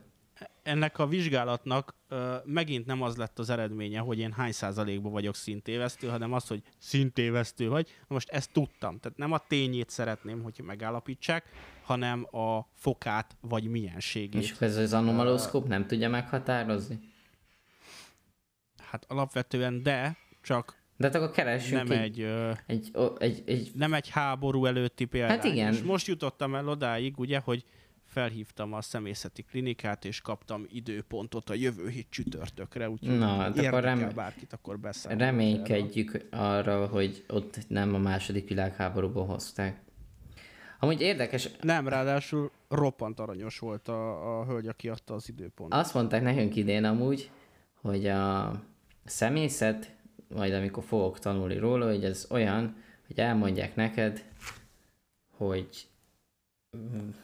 Ennek a vizsgálatnak ö, megint nem az lett az eredménye, hogy én hány százalékban vagyok szintévesztő, hanem az, hogy szintévesztő vagy. Most ezt tudtam. Tehát nem a tényét szeretném, hogy megállapítsák, hanem a fokát vagy mienségét. És ez az anomaloszkóp nem tudja meghatározni? Hát alapvetően de, csak De hát akkor keressünk nem egy, egy, egy, egy, egy, nem egy háború előtti példány. Hát igen. És most jutottam el odáig, ugye, hogy felhívtam a személyzeti klinikát, és kaptam időpontot a jövő hét csütörtökre, úgyhogy Na, hát akkor rem- bárkit, akkor erről. reménykedjük arra, hogy ott nem a második világháborúból hozták. Amúgy érdekes, Nem, ráadásul roppant aranyos volt a, a hölgy, aki adta az időpontot. azt mondták nekünk idén amúgy, hogy a szemészet, majd amikor fogok tanulni róla, hogy ez olyan, hogy elmondják neked, hogy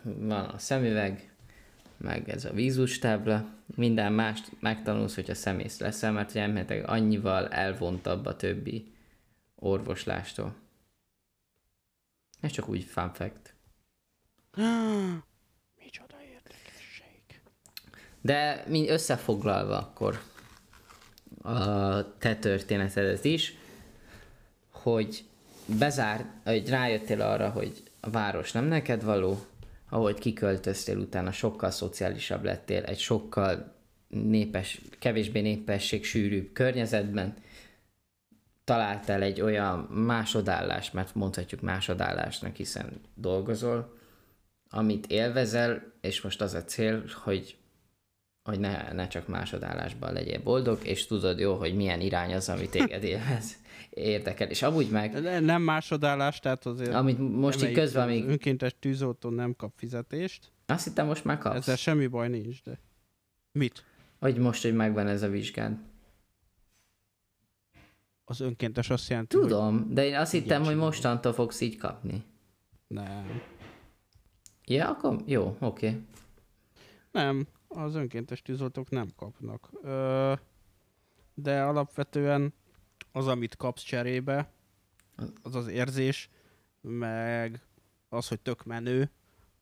van a szemüveg, meg ez a vízustábla, minden mást megtanulsz, hogyha szemész leszel, mert hogy elméletileg annyival elvontabb a többi orvoslástól. Ez csak úgy fun fact. Micsoda érdekesség. De mi összefoglalva akkor a te történetedet is, hogy bezár, hogy rájöttél arra, hogy a város nem neked való, ahogy kiköltöztél utána sokkal szociálisabb lettél, egy sokkal népes, kevésbé népesség sűrűbb környezetben, találtál egy olyan másodállást, mert mondhatjuk másodállásnak, hiszen dolgozol, amit élvezel, és most az a cél, hogy hogy ne, ne csak másodállásban legyél boldog, és tudod jó, hogy milyen irány az, ami téged élvez, érdekel. És amúgy meg, Ne- Nem másodállás, tehát azért... amit most így közben még, Önkéntes tűzoltó nem kap fizetést. azt hittem most már kapsz, Ezzel semmi baj nincs, de... Mit? hogy most, hogy megvan ez a vizsgád. Az önkéntes azt jelenti, hogy... Tudom, de én azt hittem, hogy mostantól fogsz így kapni. Nem. Ja, akkor jó, oké. Okay. Nem, az önkéntes tűzoltók nem kapnak. Ö, de alapvetően az, amit kapsz cserébe, az az érzés, meg az, hogy tök menő,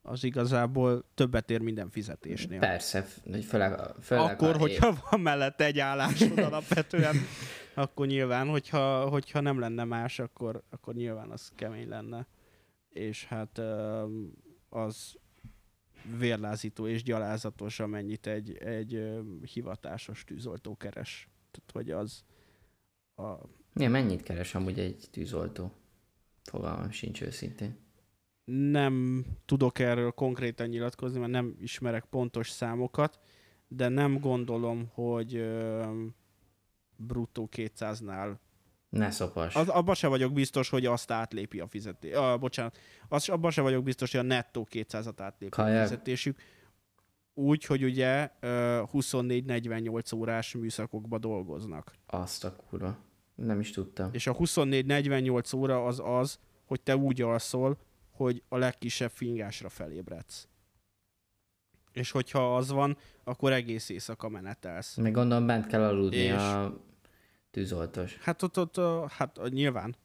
az igazából többet ér minden fizetésnél. Persze, főleg, főleg Akkor, ha- hogyha van mellette egy állásod alapvetően, akkor nyilván, hogyha, hogyha nem lenne más, akkor, akkor nyilván az kemény lenne. És hát az vérlázító és gyalázatos, amennyit egy, egy hivatásos tűzoltó keres. Tehát, hogy az a, Ja, mennyit keres amúgy egy tűzoltó? Fogalmam sincs őszintén. nem tudok erről konkrétan nyilatkozni, mert nem ismerek pontos számokat, de nem gondolom, hogy bruttó 200-nál Ne szopas. Az, abban se vagyok biztos, hogy azt átlépi a fizetés. Ah, bocsánat. Az, abban se vagyok biztos, hogy a nettó 200-at átlépi Kajak. a fizetésük. Úgy, hogy ugye ö, 24-48 órás műszakokba dolgoznak. Azt a kurva. Nem is tudtam. És a 24-48 óra az az, hogy te úgy alszol, hogy a legkisebb fingásra felébredsz. És hogyha az van, akkor egész éjszaka menetelsz. Meg gondolom bent kell aludni És- a tűzoltós. Hát ott, ott ö, hát nyilván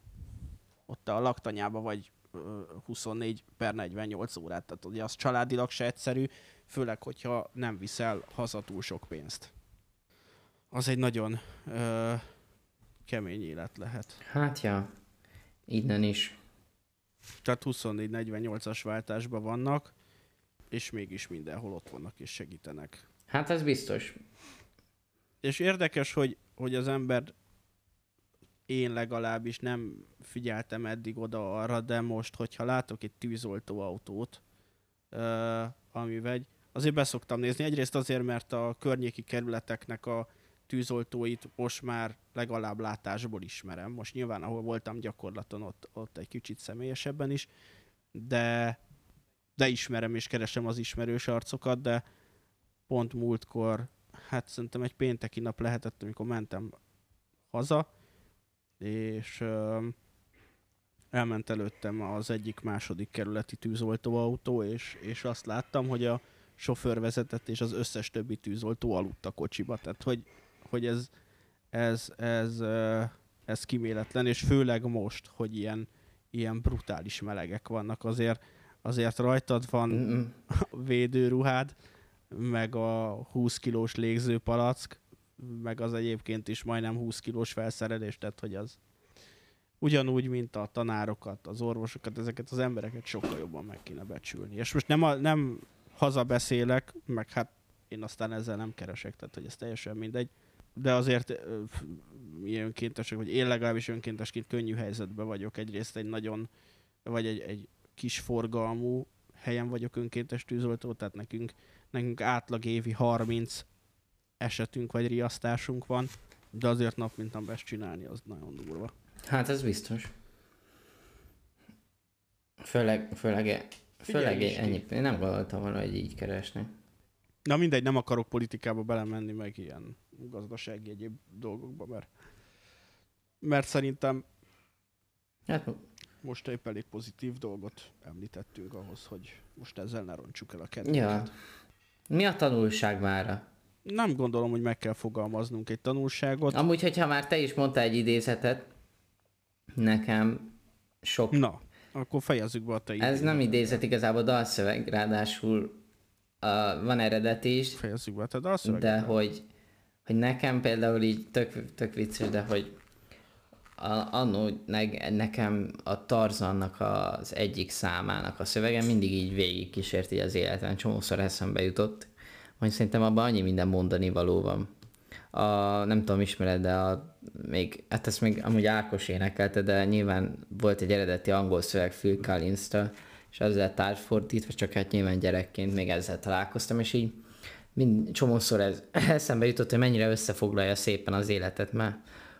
ott a laktanyába vagy ö, 24 per 48 órát, tehát ugye az családilag se egyszerű, főleg, hogyha nem viszel haza túl sok pénzt. Az egy nagyon ö, kemény élet lehet. Hát ja, innen is. Tehát 24-48-as váltásban vannak, és mégis mindenhol ott vannak és segítenek. Hát ez biztos. És érdekes, hogy, hogy az ember, én legalábbis nem figyeltem eddig oda arra, de most, hogyha látok egy tűzoltóautót, uh, amivel egy, azért beszoktam nézni. Egyrészt azért, mert a környéki kerületeknek a tűzoltóit most már legalább látásból ismerem. Most nyilván, ahol voltam gyakorlaton, ott, ott egy kicsit személyesebben is, de, de ismerem és keresem az ismerős arcokat, de pont múltkor hát szerintem egy pénteki nap lehetett, amikor mentem haza, és elment előttem az egyik második kerületi tűzoltóautó, és, és azt láttam, hogy a sofőr vezetett, és az összes többi tűzoltó aludt a kocsiba. Tehát, hogy, hogy ez, ez, ez, ez kiméletlen, és főleg most, hogy ilyen, ilyen brutális melegek vannak, azért, azért rajtad van Mm-mm. védőruhád, meg a 20 kilós légzőpalack, meg az egyébként is majdnem 20 kilós felszerelés, tehát hogy az ugyanúgy, mint a tanárokat, az orvosokat, ezeket az embereket sokkal jobban meg kéne becsülni. És most nem, a, nem hazabeszélek, meg hát én aztán ezzel nem keresek, tehát hogy ez teljesen mindegy, de azért mi önkéntesek, vagy én legalábbis önkéntesként könnyű helyzetben vagyok. Egyrészt egy nagyon, vagy egy, egy kis forgalmú helyen vagyok önkéntes tűzoltó, tehát nekünk, nekünk átlag évi 30 esetünk vagy riasztásunk van, de azért nap mint nap ezt csinálni, az nagyon durva. Hát ez biztos. Főleg, főleg, főleg ennyi. Én nem gondoltam volna, hogy így keresnek. Na mindegy, nem akarok politikába belemenni, meg ilyen gazdasági egyéb dolgokba, mert, mert szerintem hát, most egy elég pozitív dolgot említettünk ahhoz, hogy most ezzel ne roncsuk el a kedvet. Ja. Mi a tanulság mára? Nem gondolom, hogy meg kell fogalmaznunk egy tanulságot. Amúgy, hogyha már te is mondtál egy idézetet, nekem sok... Na, akkor fejezzük be a te Ez nem idézet, igazából dalszöveg, ráadásul uh, van eredeti is. Fejezzük be a te dalszöveg. De hogy, hogy nekem például így tök, tök vicces, de hogy annó nekem a Tarzannak az egyik számának a szövege mindig így végig kísérti az életben, csomószor eszembe jutott, hogy szerintem abban annyi minden mondani való van. A, nem tudom, ismered, de a, még, hát ezt még amúgy Ákos énekelte, de nyilván volt egy eredeti angol szöveg Phil collins és az lett átfordítva, csak hát nyilván gyerekként még ezzel találkoztam, és így mind, csomószor ez eszembe jutott, hogy mennyire összefoglalja szépen az életet, mert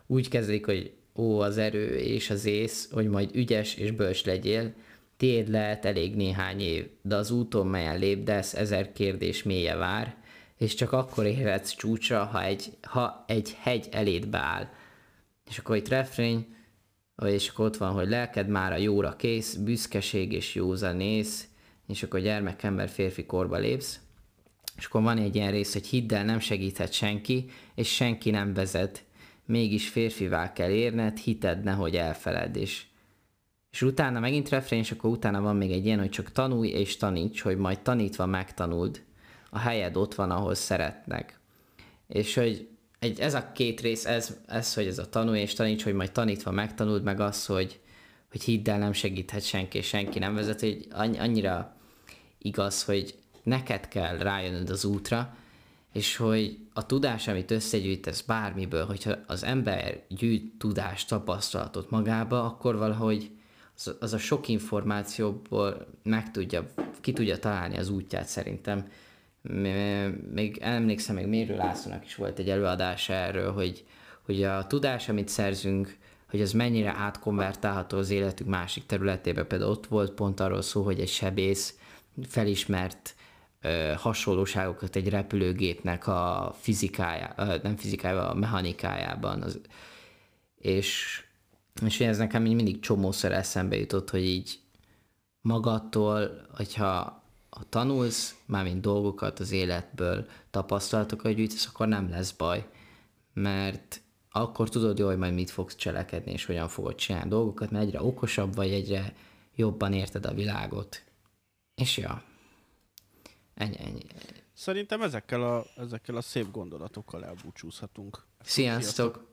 úgy kezdik, hogy ó, az erő és az ész, hogy majd ügyes és bölcs legyél, tiéd lehet elég néhány év, de az úton, melyen lépdesz, ezer kérdés mélye vár, és csak akkor érhetsz csúcsra, ha egy, ha egy hegy eléd beáll. És akkor itt refrény, és akkor ott van, hogy lelked már a jóra kész, büszkeség és józanész, és akkor gyermekember férfi korba lépsz. És akkor van egy ilyen rész, hogy hidd el, nem segíthet senki, és senki nem vezet. Mégis férfivá kell érned, hited, nehogy elfeled. És, és utána megint refrén, és akkor utána van még egy ilyen, hogy csak tanulj és taníts, hogy majd tanítva megtanuld. A helyed ott van, ahol szeretnek. És hogy egy, ez a két rész, ez, ez, hogy ez a tanulj és taníts, hogy majd tanítva megtanuld, meg az, hogy, hogy hidd el, nem segíthet senki, és senki nem vezet, hogy annyira igaz, hogy neked kell rájönnöd az útra, és hogy a tudás, amit összegyűjtesz bármiből, hogyha az ember gyűjt tudást, tapasztalatot magába, akkor valahogy az, az a sok információból meg tudja, ki tudja találni az útját szerintem még emlékszem, még Mérő Lászlónak is volt egy előadás erről, hogy, hogy a tudás, amit szerzünk, hogy az mennyire átkonvertálható az életünk másik területébe. Például ott volt pont arról szó, hogy egy sebész felismert ö, hasonlóságokat egy repülőgépnek a fizikája, ö, nem fizikájában, a mechanikájában. Az, és, és ez nekem így mindig csomószor eszembe jutott, hogy így magadtól, hogyha ha tanulsz, mármint dolgokat az életből, tapasztalatokat gyűjtesz, akkor nem lesz baj, mert akkor tudod jól, hogy majd mit fogsz cselekedni, és hogyan fogod csinálni dolgokat, mert egyre okosabb vagy, egyre jobban érted a világot. És ja, ennyi, ennyi. Szerintem ezekkel a, ezekkel a szép gondolatokkal elbúcsúzhatunk. Sziasztok! Sziasztok.